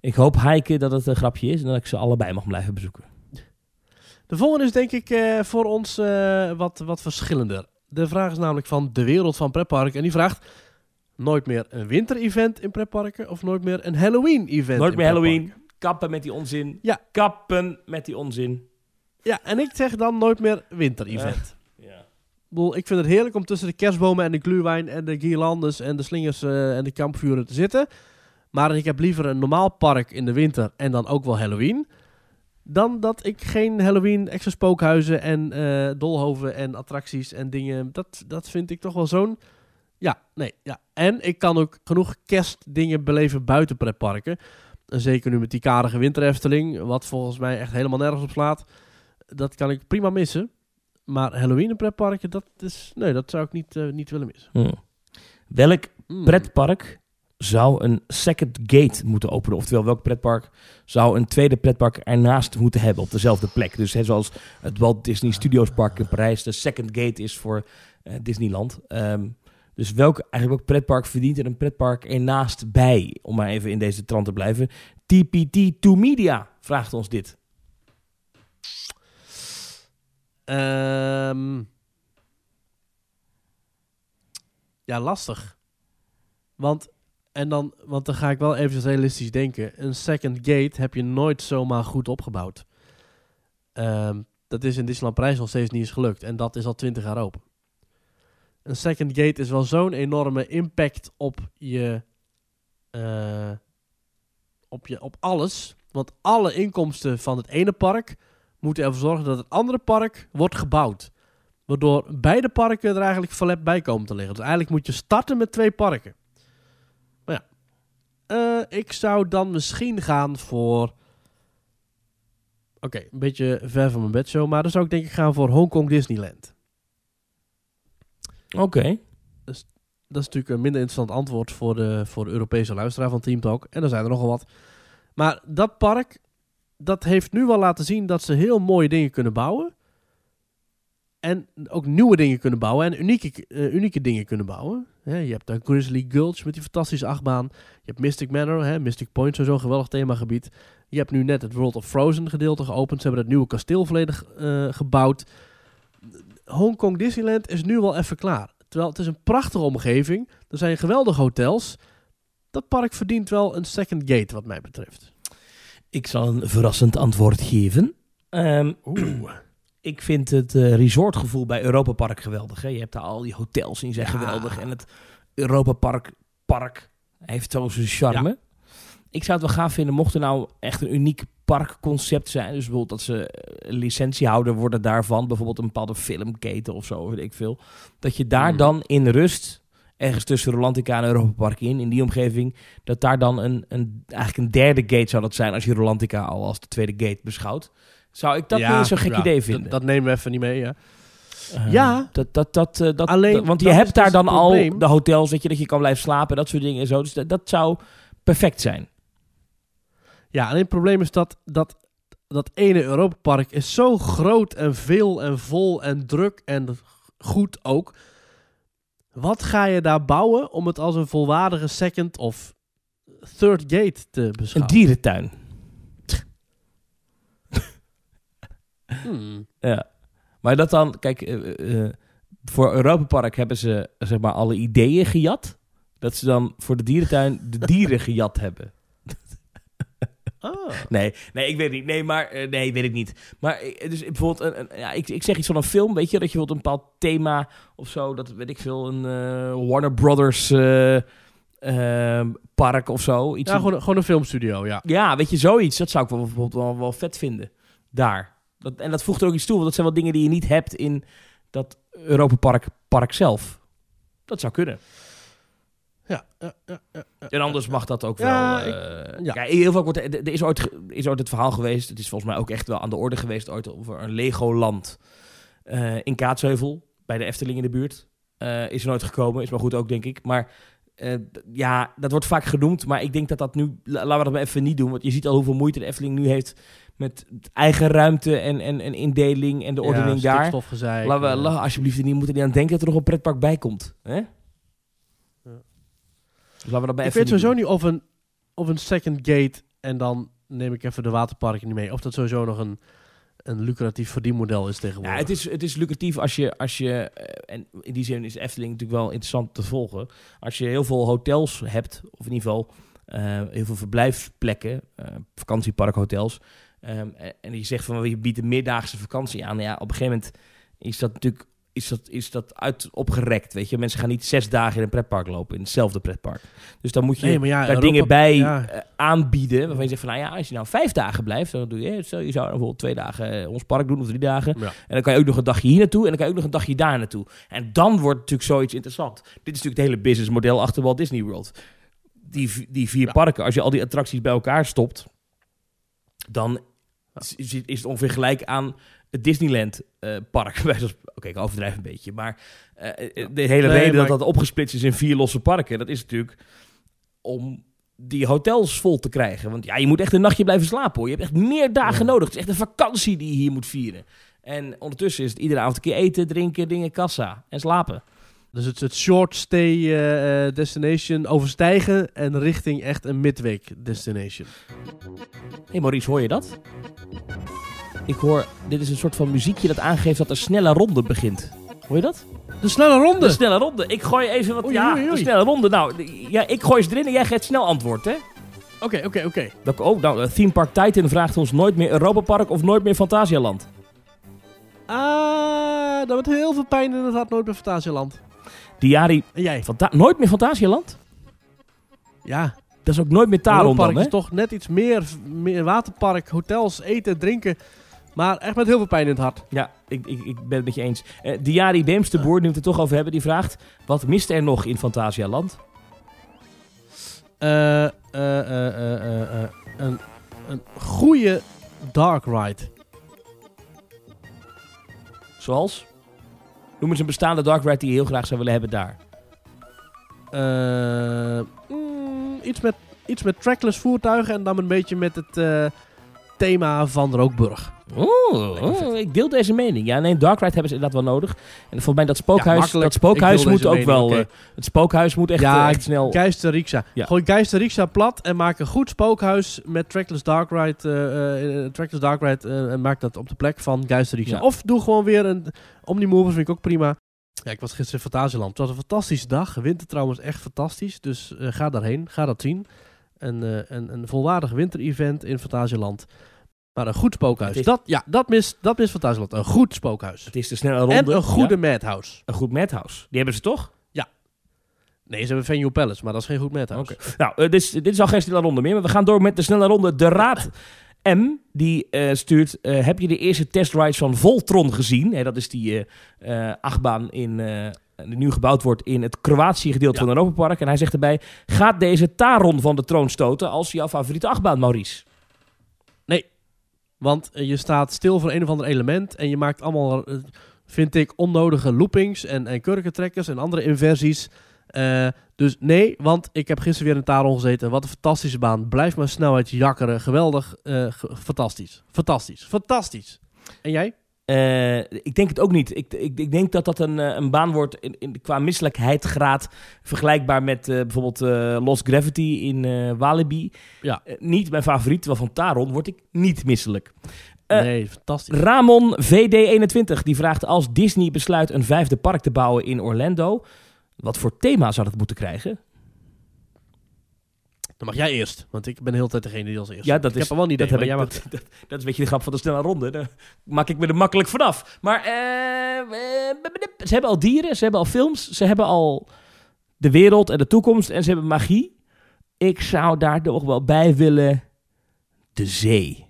ik hoop Heike dat het een grapje is en dat ik ze allebei mag blijven bezoeken. De volgende is denk ik eh, voor ons eh, wat, wat verschillender. De vraag is namelijk van de wereld van pretparken. En die vraagt nooit meer een winter-event in pretparken of nooit meer een Halloween-event Nooit meer Halloween. Kappen met die onzin. Ja. Kappen met die onzin. Ja, en ik zeg dan nooit meer winter-event. Ja. Ik vind het heerlijk om tussen de kerstbomen en de gluwijn en de guirlandes en de slingers eh, en de kampvuren te zitten. Maar ik heb liever een normaal park in de winter en dan ook wel Halloween. Dan dat ik geen Halloween, extra spookhuizen en eh, dolhoven en attracties en dingen. Dat, dat vind ik toch wel zo'n. Ja, nee, ja. En ik kan ook genoeg kerstdingen beleven buiten pretparken. En zeker nu met die karige winterefteling, wat volgens mij echt helemaal nergens op slaat. Dat kan ik prima missen. Maar Halloween pretparken, dat is... Nee, dat zou ik niet, eh, niet willen missen. Hm. Welk Mm. pretpark zou een second gate moeten openen? Oftewel, welk pretpark zou een tweede pretpark ernaast moeten hebben op dezelfde plek? Dus hè, zoals het Walt Disney Studios Park in Parijs de second gate is voor eh, Disneyland. Ehm, dus welk, eigenlijk welk pretpark verdient er een pretpark ernaast bij? Om maar even in deze trant te blijven. TPT2 Media vraagt ons dit. Ehm, ja, lastig. Want, en dan, want dan ga ik wel even realistisch denken. Een second gate heb je nooit zomaar goed opgebouwd. Ehm, dat is in Disneyland Parijs nog steeds niet eens gelukt. En dat is al twintig jaar open. Een second gate is wel zo'n enorme impact op je, eh, op je... Op alles. Want alle inkomsten van het ene park moeten ervoor zorgen dat het andere park wordt gebouwd. Waardoor beide parken er eigenlijk verlept bij komen te liggen. Dus eigenlijk moet je starten met twee parken. Maar ja, Eh, ik zou dan misschien gaan voor... Oké, een beetje ver van mijn bedshow. Maar dan zou ik denk ik gaan voor Hongkong Disneyland. Oké. Dat is natuurlijk een minder interessant antwoord voor de, voor de Europese luisteraar van Team Talk. En er zijn er nogal wat. Maar dat park, dat heeft nu wel laten zien dat ze heel mooie dingen kunnen bouwen. En ook nieuwe dingen kunnen bouwen. En unieke, eh, unieke dingen kunnen bouwen. Je hebt daar Grizzly Gulch met die fantastische achtbaan. Je hebt Mystic Manor, Mystic Point, een geweldig themagebied. Je hebt nu net het World of Frozen gedeelte geopend. Ze hebben het nieuwe kasteel volledig eh, gebouwd. Hongkong Disneyland is nu wel even klaar. Terwijl het is een prachtige omgeving. Er zijn geweldige hotels. Dat park verdient wel een second gate wat mij betreft. Ik zal een verrassend antwoord geven. Ehm, ik vind het eh, resortgevoel bij Europa Park geweldig. Hè? Je hebt daar al die hotels in, zijn Ja. geweldig. En het Europa Park, park heeft zo zijn charme. Ik zou het wel gaaf vinden mocht er nou echt een uniek parkconcept zijn. Dus bijvoorbeeld dat ze eh, licentiehouder worden daarvan. Bijvoorbeeld een bepaalde filmketen of zo, weet ik veel. Dat je daar Mhm. dan in rust, ergens tussen Rolantica en Europa Park in, in die omgeving, dat daar dan een, een, eigenlijk een derde gate zou dat zijn als je Rolantica al als de tweede gate beschouwt. Zou ik dat Ja, niet zo'n gek ja, idee vinden? Dat, nemen we even niet mee, ja. Eh, ja. Dat, dat, dat, eh, dat, Alleen, dat- want je hebt daar dus dan al de hotels, dat je, dat je kan blijven slapen, dat soort dingen en zo. Dus dat, dat zou perfect zijn. Ja, alleen het probleem is dat dat, dat ene Europa Park is zo groot en veel en vol en druk en goed ook. Wat ga je daar bouwen om het als een volwaardige second of third gate te Een beschouwen? dierentuin. Hmm. Ja. Maar dat dan, kijk, eh, eh, voor Europa Park hebben ze zeg maar alle ideeën gejat. Dat ze dan voor de dierentuin de dieren gejat hebben. Ah. Nee, nee, ik weet het niet. Nee, maar eh, nee, weet ik niet. Maar eh, dus bijvoorbeeld, een, een, ja, ik, ik zeg iets van een film, weet je, dat je bijvoorbeeld een bepaald thema of zo, dat weet ik veel, een eh, Warner Brothers eh, eh, park of zo. Iets Ja, in- gewoon, gewoon een filmstudio, ja. ja, weet je, zoiets. Dat zou ik wel, bijvoorbeeld wel, wel vet vinden. Daar. Dat, en dat voegt er ook iets toe, want dat zijn wel dingen die je niet hebt in dat Europa Park, park zelf. Dat zou kunnen. Ja, ja, ja. En anders mag dat ook wel. ik- eh, ja. Heel vaak wordt er, er is ooit, is ooit het verhaal geweest. Het is volgens mij ook echt wel aan de orde geweest ooit over een Legoland eh in Kaatsheuvel bij de Efteling in de buurt. Eh, is er nooit gekomen, is maar goed ook denk ik. Maar ja, dat wordt vaak genoemd, maar ik denk dat dat nu la- laten we dat maar even niet doen, want je ziet al hoeveel moeite de Efteling nu heeft met eigen ruimte en, en, en indeling en de ordening ja, daar. Laten we alsjeblieft niet moeten niet aan denken dat er nog een pretpark bij komt. Hè? Dus laten we dat Ik even weet sowieso niet of een, of een second gate en dan neem ik even de waterparken niet mee. Of dat sowieso nog een, een lucratief verdienmodel is tegenwoordig. Ja, het is, het is lucratief als je, als je eh, en in die zin is Efteling natuurlijk wel interessant te volgen. Als je heel veel hotels hebt, of in ieder geval eh, heel veel verblijfsplekken, eh vakantieparkhotels. ehm, en, je zegt van je biedt een meerdaagse vakantie aan. Ja, op een gegeven moment is dat natuurlijk is dat, is dat uit opgerekt. Weet je, mensen gaan niet zes dagen in een pretpark lopen, in hetzelfde pretpark. Dus dan moet je Nee, maar ja, daar Europa- dingen bij ja. eh, aanbieden. Waarvan je zegt van, nou ja, als je nou vijf dagen blijft, dan doe je, stel je zou bijvoorbeeld twee dagen eh, ons park doen of drie dagen. Ja. En dan kan je ook nog een dagje hier naartoe en dan kan je ook nog een dagje daar naartoe. En dan wordt natuurlijk zoiets interessant. Dit is natuurlijk het hele businessmodel achter Walt Disney World. Die, die vier parken, als je al die attracties bij elkaar stopt, dan is, is is het ongeveer gelijk aan het Disneyland eh, park. Oké, ik overdrijf een beetje, maar eh, eh, de hele Nee, reden maar- dat dat opgesplitst is in vier losse parken, dat is natuurlijk om die hotels vol te krijgen. Want ja, je moet echt een nachtje blijven slapen hoor. Je hebt echt meer dagen Ja. nodig. Het is echt een vakantie die je hier moet vieren. En ondertussen is het iedere avond een keer eten, drinken, dingen, kassa en slapen. Dus het, het short stay destination overstijgen en richting echt een midweek destination. Hé hey Maurice, hoor je dat? Ik hoor, dit is een soort van muziekje dat aangeeft dat een snelle ronde begint. Hoor je dat? De snelle ronde! De snelle ronde. Ik gooi even wat, Oei, ja, oei, oei. de snelle ronde. Nou, ja, ik gooi ze erin en jij geeft snel antwoord, hè? Oké, oké, oké. Dat, oh, nou, eh, Theme Park Titan vraagt ons nooit meer Europa Park of nooit meer Fantasialand. Ah, dat wordt heel veel pijn in het hart, nooit bij Fantasieland. Diari, En jij? Fanta nooit meer Fantasialand? Ja, Dat is ook nooit meer Taron Park dan, hè? is toch net iets meer, meer waterpark, hotels, eten, drinken. Maar echt met heel veel pijn in het hart. Ja, ik, ik, ik ben het met je eens. Eh Diari Beemsterboer, nu we het er toch over hebben, die vraagt... Wat mist er nog in Fantasialand? Eh, eh, eh, eh, eh, eh, een, een goede dark ride. Zoals? Noem eens een bestaande dark ride die je heel graag zou willen hebben daar. Eh, mm, iets, met, iets met trackless voertuigen en dan een beetje met het, eh, thema van Rookburg. Oeh, oh, ik deel deze mening. Ja, nee, Dark Ride hebben ze inderdaad wel nodig. En volgens mij dat spookhuis, dat spookhuis moet ook wel... eh, het spookhuis moet echt, Ja, eh, echt snel... Geisterriksha. Ja. Gooi Geisterriksha plat en maak een goed spookhuis met Trackless Dark Ride. eh, eh, Trackless Dark Ride en maak dat op de plek van Geisterriksha. Ja. Of doe gewoon weer een Omnimovers, vind ik ook prima. Ja, ik was gisteren in Fantasieland. Het was een fantastische dag. Winter trouwens echt fantastisch. Dus ga daarheen. Ga dat zien. Een, eh, een, een volwaardig winter-event in Fantasieland. Maar een goed spookhuis. Is- Dat, ja, dat mist, dat mist Fantasieland. Een goed spookhuis. Het is de snelle ronde. En een goede Ja, madhouse. een goed madhouse. Die hebben ze toch? Nee, ze hebben Venue Palace, maar dat is geen goed madhouse. Oké. Nou, eh, dit, is, dit is al geen snelle ronde meer. Maar we gaan door met de snelle ronde. De Raad M, die eh, stuurt... eh, heb je de eerste testrides van Voltron gezien? Dat is die achtbaan in, die nu gebouwd wordt in het Kroatië gedeelte Ja. van Europa Park. En hij zegt erbij... Gaat deze Taron van de troon stoten als jouw favoriete achtbaan, Maurice? Want eh, je staat stil voor een of ander element en je maakt allemaal, eh, vind ik, onnodige loopings en, en kurkentrekkers en andere inversies. Eh, dus nee, want ik heb gisteren weer in Taron gezeten. Wat een fantastische baan. Blijf maar snelheid jakkeren. Geweldig. ge- fantastisch. Fantastisch. Fantastisch. En jij? Eh, ik denk het ook niet. Ik, ik, ik denk dat dat een, eh, een baan wordt in, in, qua misselijkheidsgraad vergelijkbaar met eh, bijvoorbeeld Lost Gravity in Walibi. Ja. Niet mijn favoriet, terwijl van Taron word ik niet misselijk. Nee, fantastisch. Ramon VD21 die vraagt als Disney besluit een vijfde park te bouwen in Orlando, wat voor thema zou dat moeten krijgen? Dan mag jij eerst, want ik ben de hele tijd degene die als eerst. Ja, dat ik is, heb er wel idee, dat, heb ik, jij dat, dat, dat is een beetje de grap van de snelle ronde. Daar maak ik me er makkelijk vanaf. Maar eh, eh, ze hebben al dieren, ze hebben al films, ze hebben al de wereld en de toekomst en ze hebben magie. Ik zou daar nog wel bij willen de zee.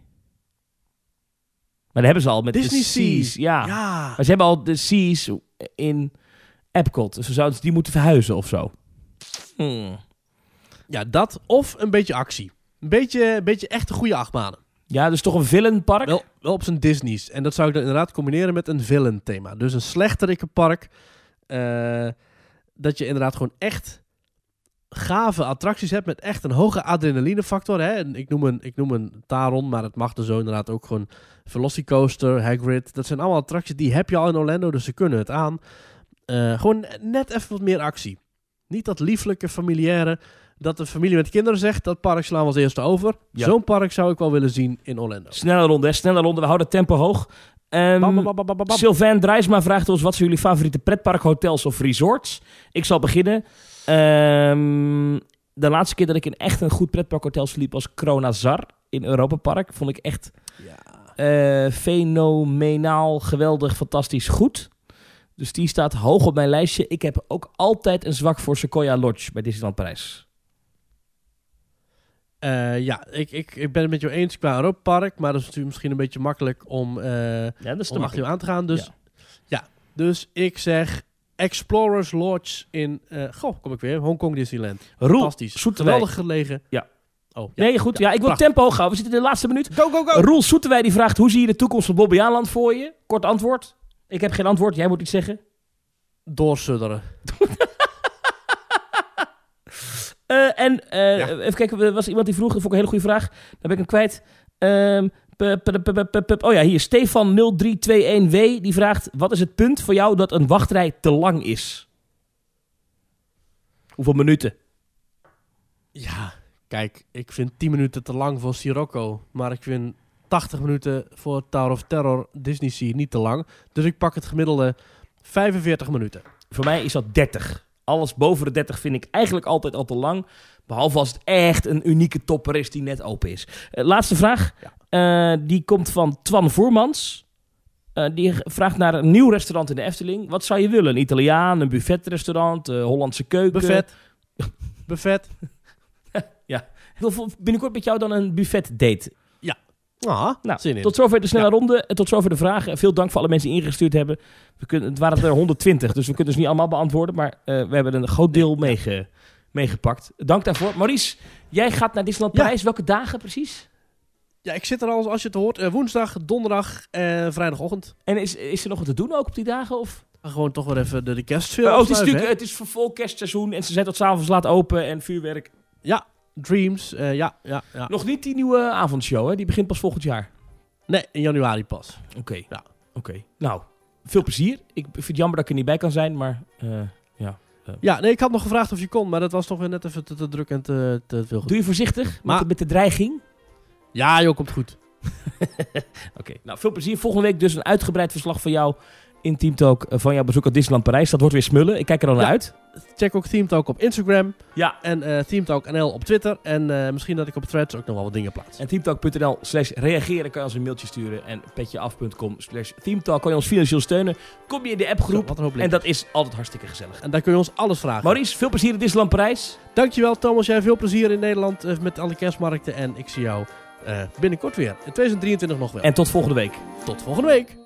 Maar dat hebben ze al met Disney Seas. Sea. Ja. ja. Maar ze hebben al de Seas in Epcot. Dus ze zouden die moeten verhuizen of zo. Hmm. Ja, dat of een beetje actie. Een beetje, een beetje echte goede achtbanen. Ja, dus toch een villainpark? Wel, wel op zijn Disney's. En dat zou ik dan inderdaad combineren met een villain thema. Dus een slechterikenpark. eh dat je inderdaad gewoon echt gave attracties hebt met echt een hoge adrenalinefactor. Hè? En ik, noem een, ik noem een Taron, maar het mag er zo inderdaad ook gewoon Velocicoaster, Hagrid. Dat zijn allemaal attracties die heb je al in Orlando, dus ze kunnen het aan. Eh, gewoon net even wat meer actie. Niet dat lieflijke, familiaire, dat de familie met kinderen zegt, dat park slaan we als eerste over. Ja. Zo'n park zou ik wel willen zien in Orlando. Snelle ronde, hè? snelle ronde. We houden het tempo hoog. Ehm, Bam, bam, bam. Sylvain Drijsma vraagt ons: wat zijn jullie favoriete pretparkhotels of resorts? Ik zal beginnen. Ehm, de laatste keer dat ik in echt een goed pretparkhotel sliep was Kronazar in Europa Park. Vond ik echt Ja. eh, fenomenaal, geweldig, fantastisch goed. Dus die staat hoog op mijn lijstje. Ik heb ook altijd een zwak voor Sequoia Lodge bij Disneyland Parijs. Eh, ja, ik, ik, ik ben het met jou eens qua Europa Park, maar dat is natuurlijk misschien een beetje makkelijk om, eh Ja, dat is te om achter makkelijk. jou aan te gaan. Dus Ja. ja. dus ik zeg Explorers Lodge in, eh goh, kom ik weer, Hongkong Disneyland. Roel, Fantastisch. Geweldig gelegen. Ja. Oh, Nee, goed. Ja, ik wil prachtig. tempo hoog houden. We zitten in de laatste minuut. Go, go, go! Roel Soeterwij die vraagt: hoe zie je de toekomst van Bobby Aanland voor je? Kort antwoord. Ik heb geen antwoord. Jij moet iets zeggen. Doorsudderen. Eh, en eh, Ja. even kijken, er was iemand die vroeg, dat vond ik een hele goede vraag. Daar ben ik hem kwijt. Ehm, oh ja, hier Stefan0321W die vraagt: wat is het punt voor jou dat een wachtrij te lang is? Hoeveel minuten? Ja, kijk, ik vind 10 minuten te lang voor Sirocco, maar ik vind 80 minuten voor Tower of Terror Disney Sea niet te lang. Dus ik pak het gemiddelde 45 minuten. Voor mij is dat 30. Alles boven de 30 vind ik eigenlijk altijd al te lang. Behalve als het echt een unieke topper is die net open is. Eh, laatste vraag. Eh, die komt van Twan Voermans. Eh, die vraagt naar een nieuw restaurant in de Efteling. Wat zou je willen? Een Italiaan, een buffetrestaurant, Hollandse keuken? Buffet. Buffet. Ik wil binnenkort met jou dan een buffet date. Ah, Nou, zin in. Tot zover de snelle Ja. ronde. En tot zover de vragen. Veel dank voor alle mensen die ingestuurd hebben. We kunnen, het waren er 120, dus we kunnen ze niet allemaal beantwoorden. Maar eh, we hebben een groot deel meege, meegepakt. Dank daarvoor. Maurice, jij gaat naar Disneyland Ja. Parijs. Welke dagen precies? Ja, ik zit er al, als je het hoort, eh, woensdag, donderdag en vrijdagochtend. En is, is er nog wat te doen ook op die dagen? Of? Gewoon toch weer even de, de kerstfilm oh, het is het is voor vol kerstseizoen. En ze zijn tot s'avonds laat open en vuurwerk. hè? Dreams. eh, ja, ja, ja. Nog niet die nieuwe avondshow, hè? Die begint pas volgend jaar. Nee, in januari pas. Oké. Ja. Oké. Nou, veel plezier. Ik vind het jammer dat ik er niet bij kan zijn, maar eh, ja. Ja, nee, ik had nog gevraagd of je kon, maar dat was toch weer net even te, te druk en te, te veel. Doe je voorzichtig Maar- met, met de dreiging? Ja, joh, komt goed. Oké, nou veel plezier. Volgende week dus een uitgebreid verslag van jou in Team Talk eh, van jouw bezoek aan Disneyland Parijs. Dat wordt weer smullen. Ik kijk er al naar Ja. uit. Check ook Theme Talk op Instagram Ja. en eh Theme Talk NL op Twitter. En eh, misschien dat ik op Threads ook nog wel wat dingen plaats. En teamtalk.nl slash reageren kan je ons een mailtje sturen. En petjeaf.com slash teamtalk kan je ons financieel steunen. Kom je in de appgroep. wat een hoop En dat is altijd hartstikke gezellig. En daar kun je ons alles vragen. Maurice, veel plezier in Disneyland Parijs. Dankjewel Thomas, jij veel plezier in Nederland eh, met alle kerstmarkten. En ik zie jou eh, binnenkort weer. In 2023 nog wel. En tot volgende week. tot volgende week.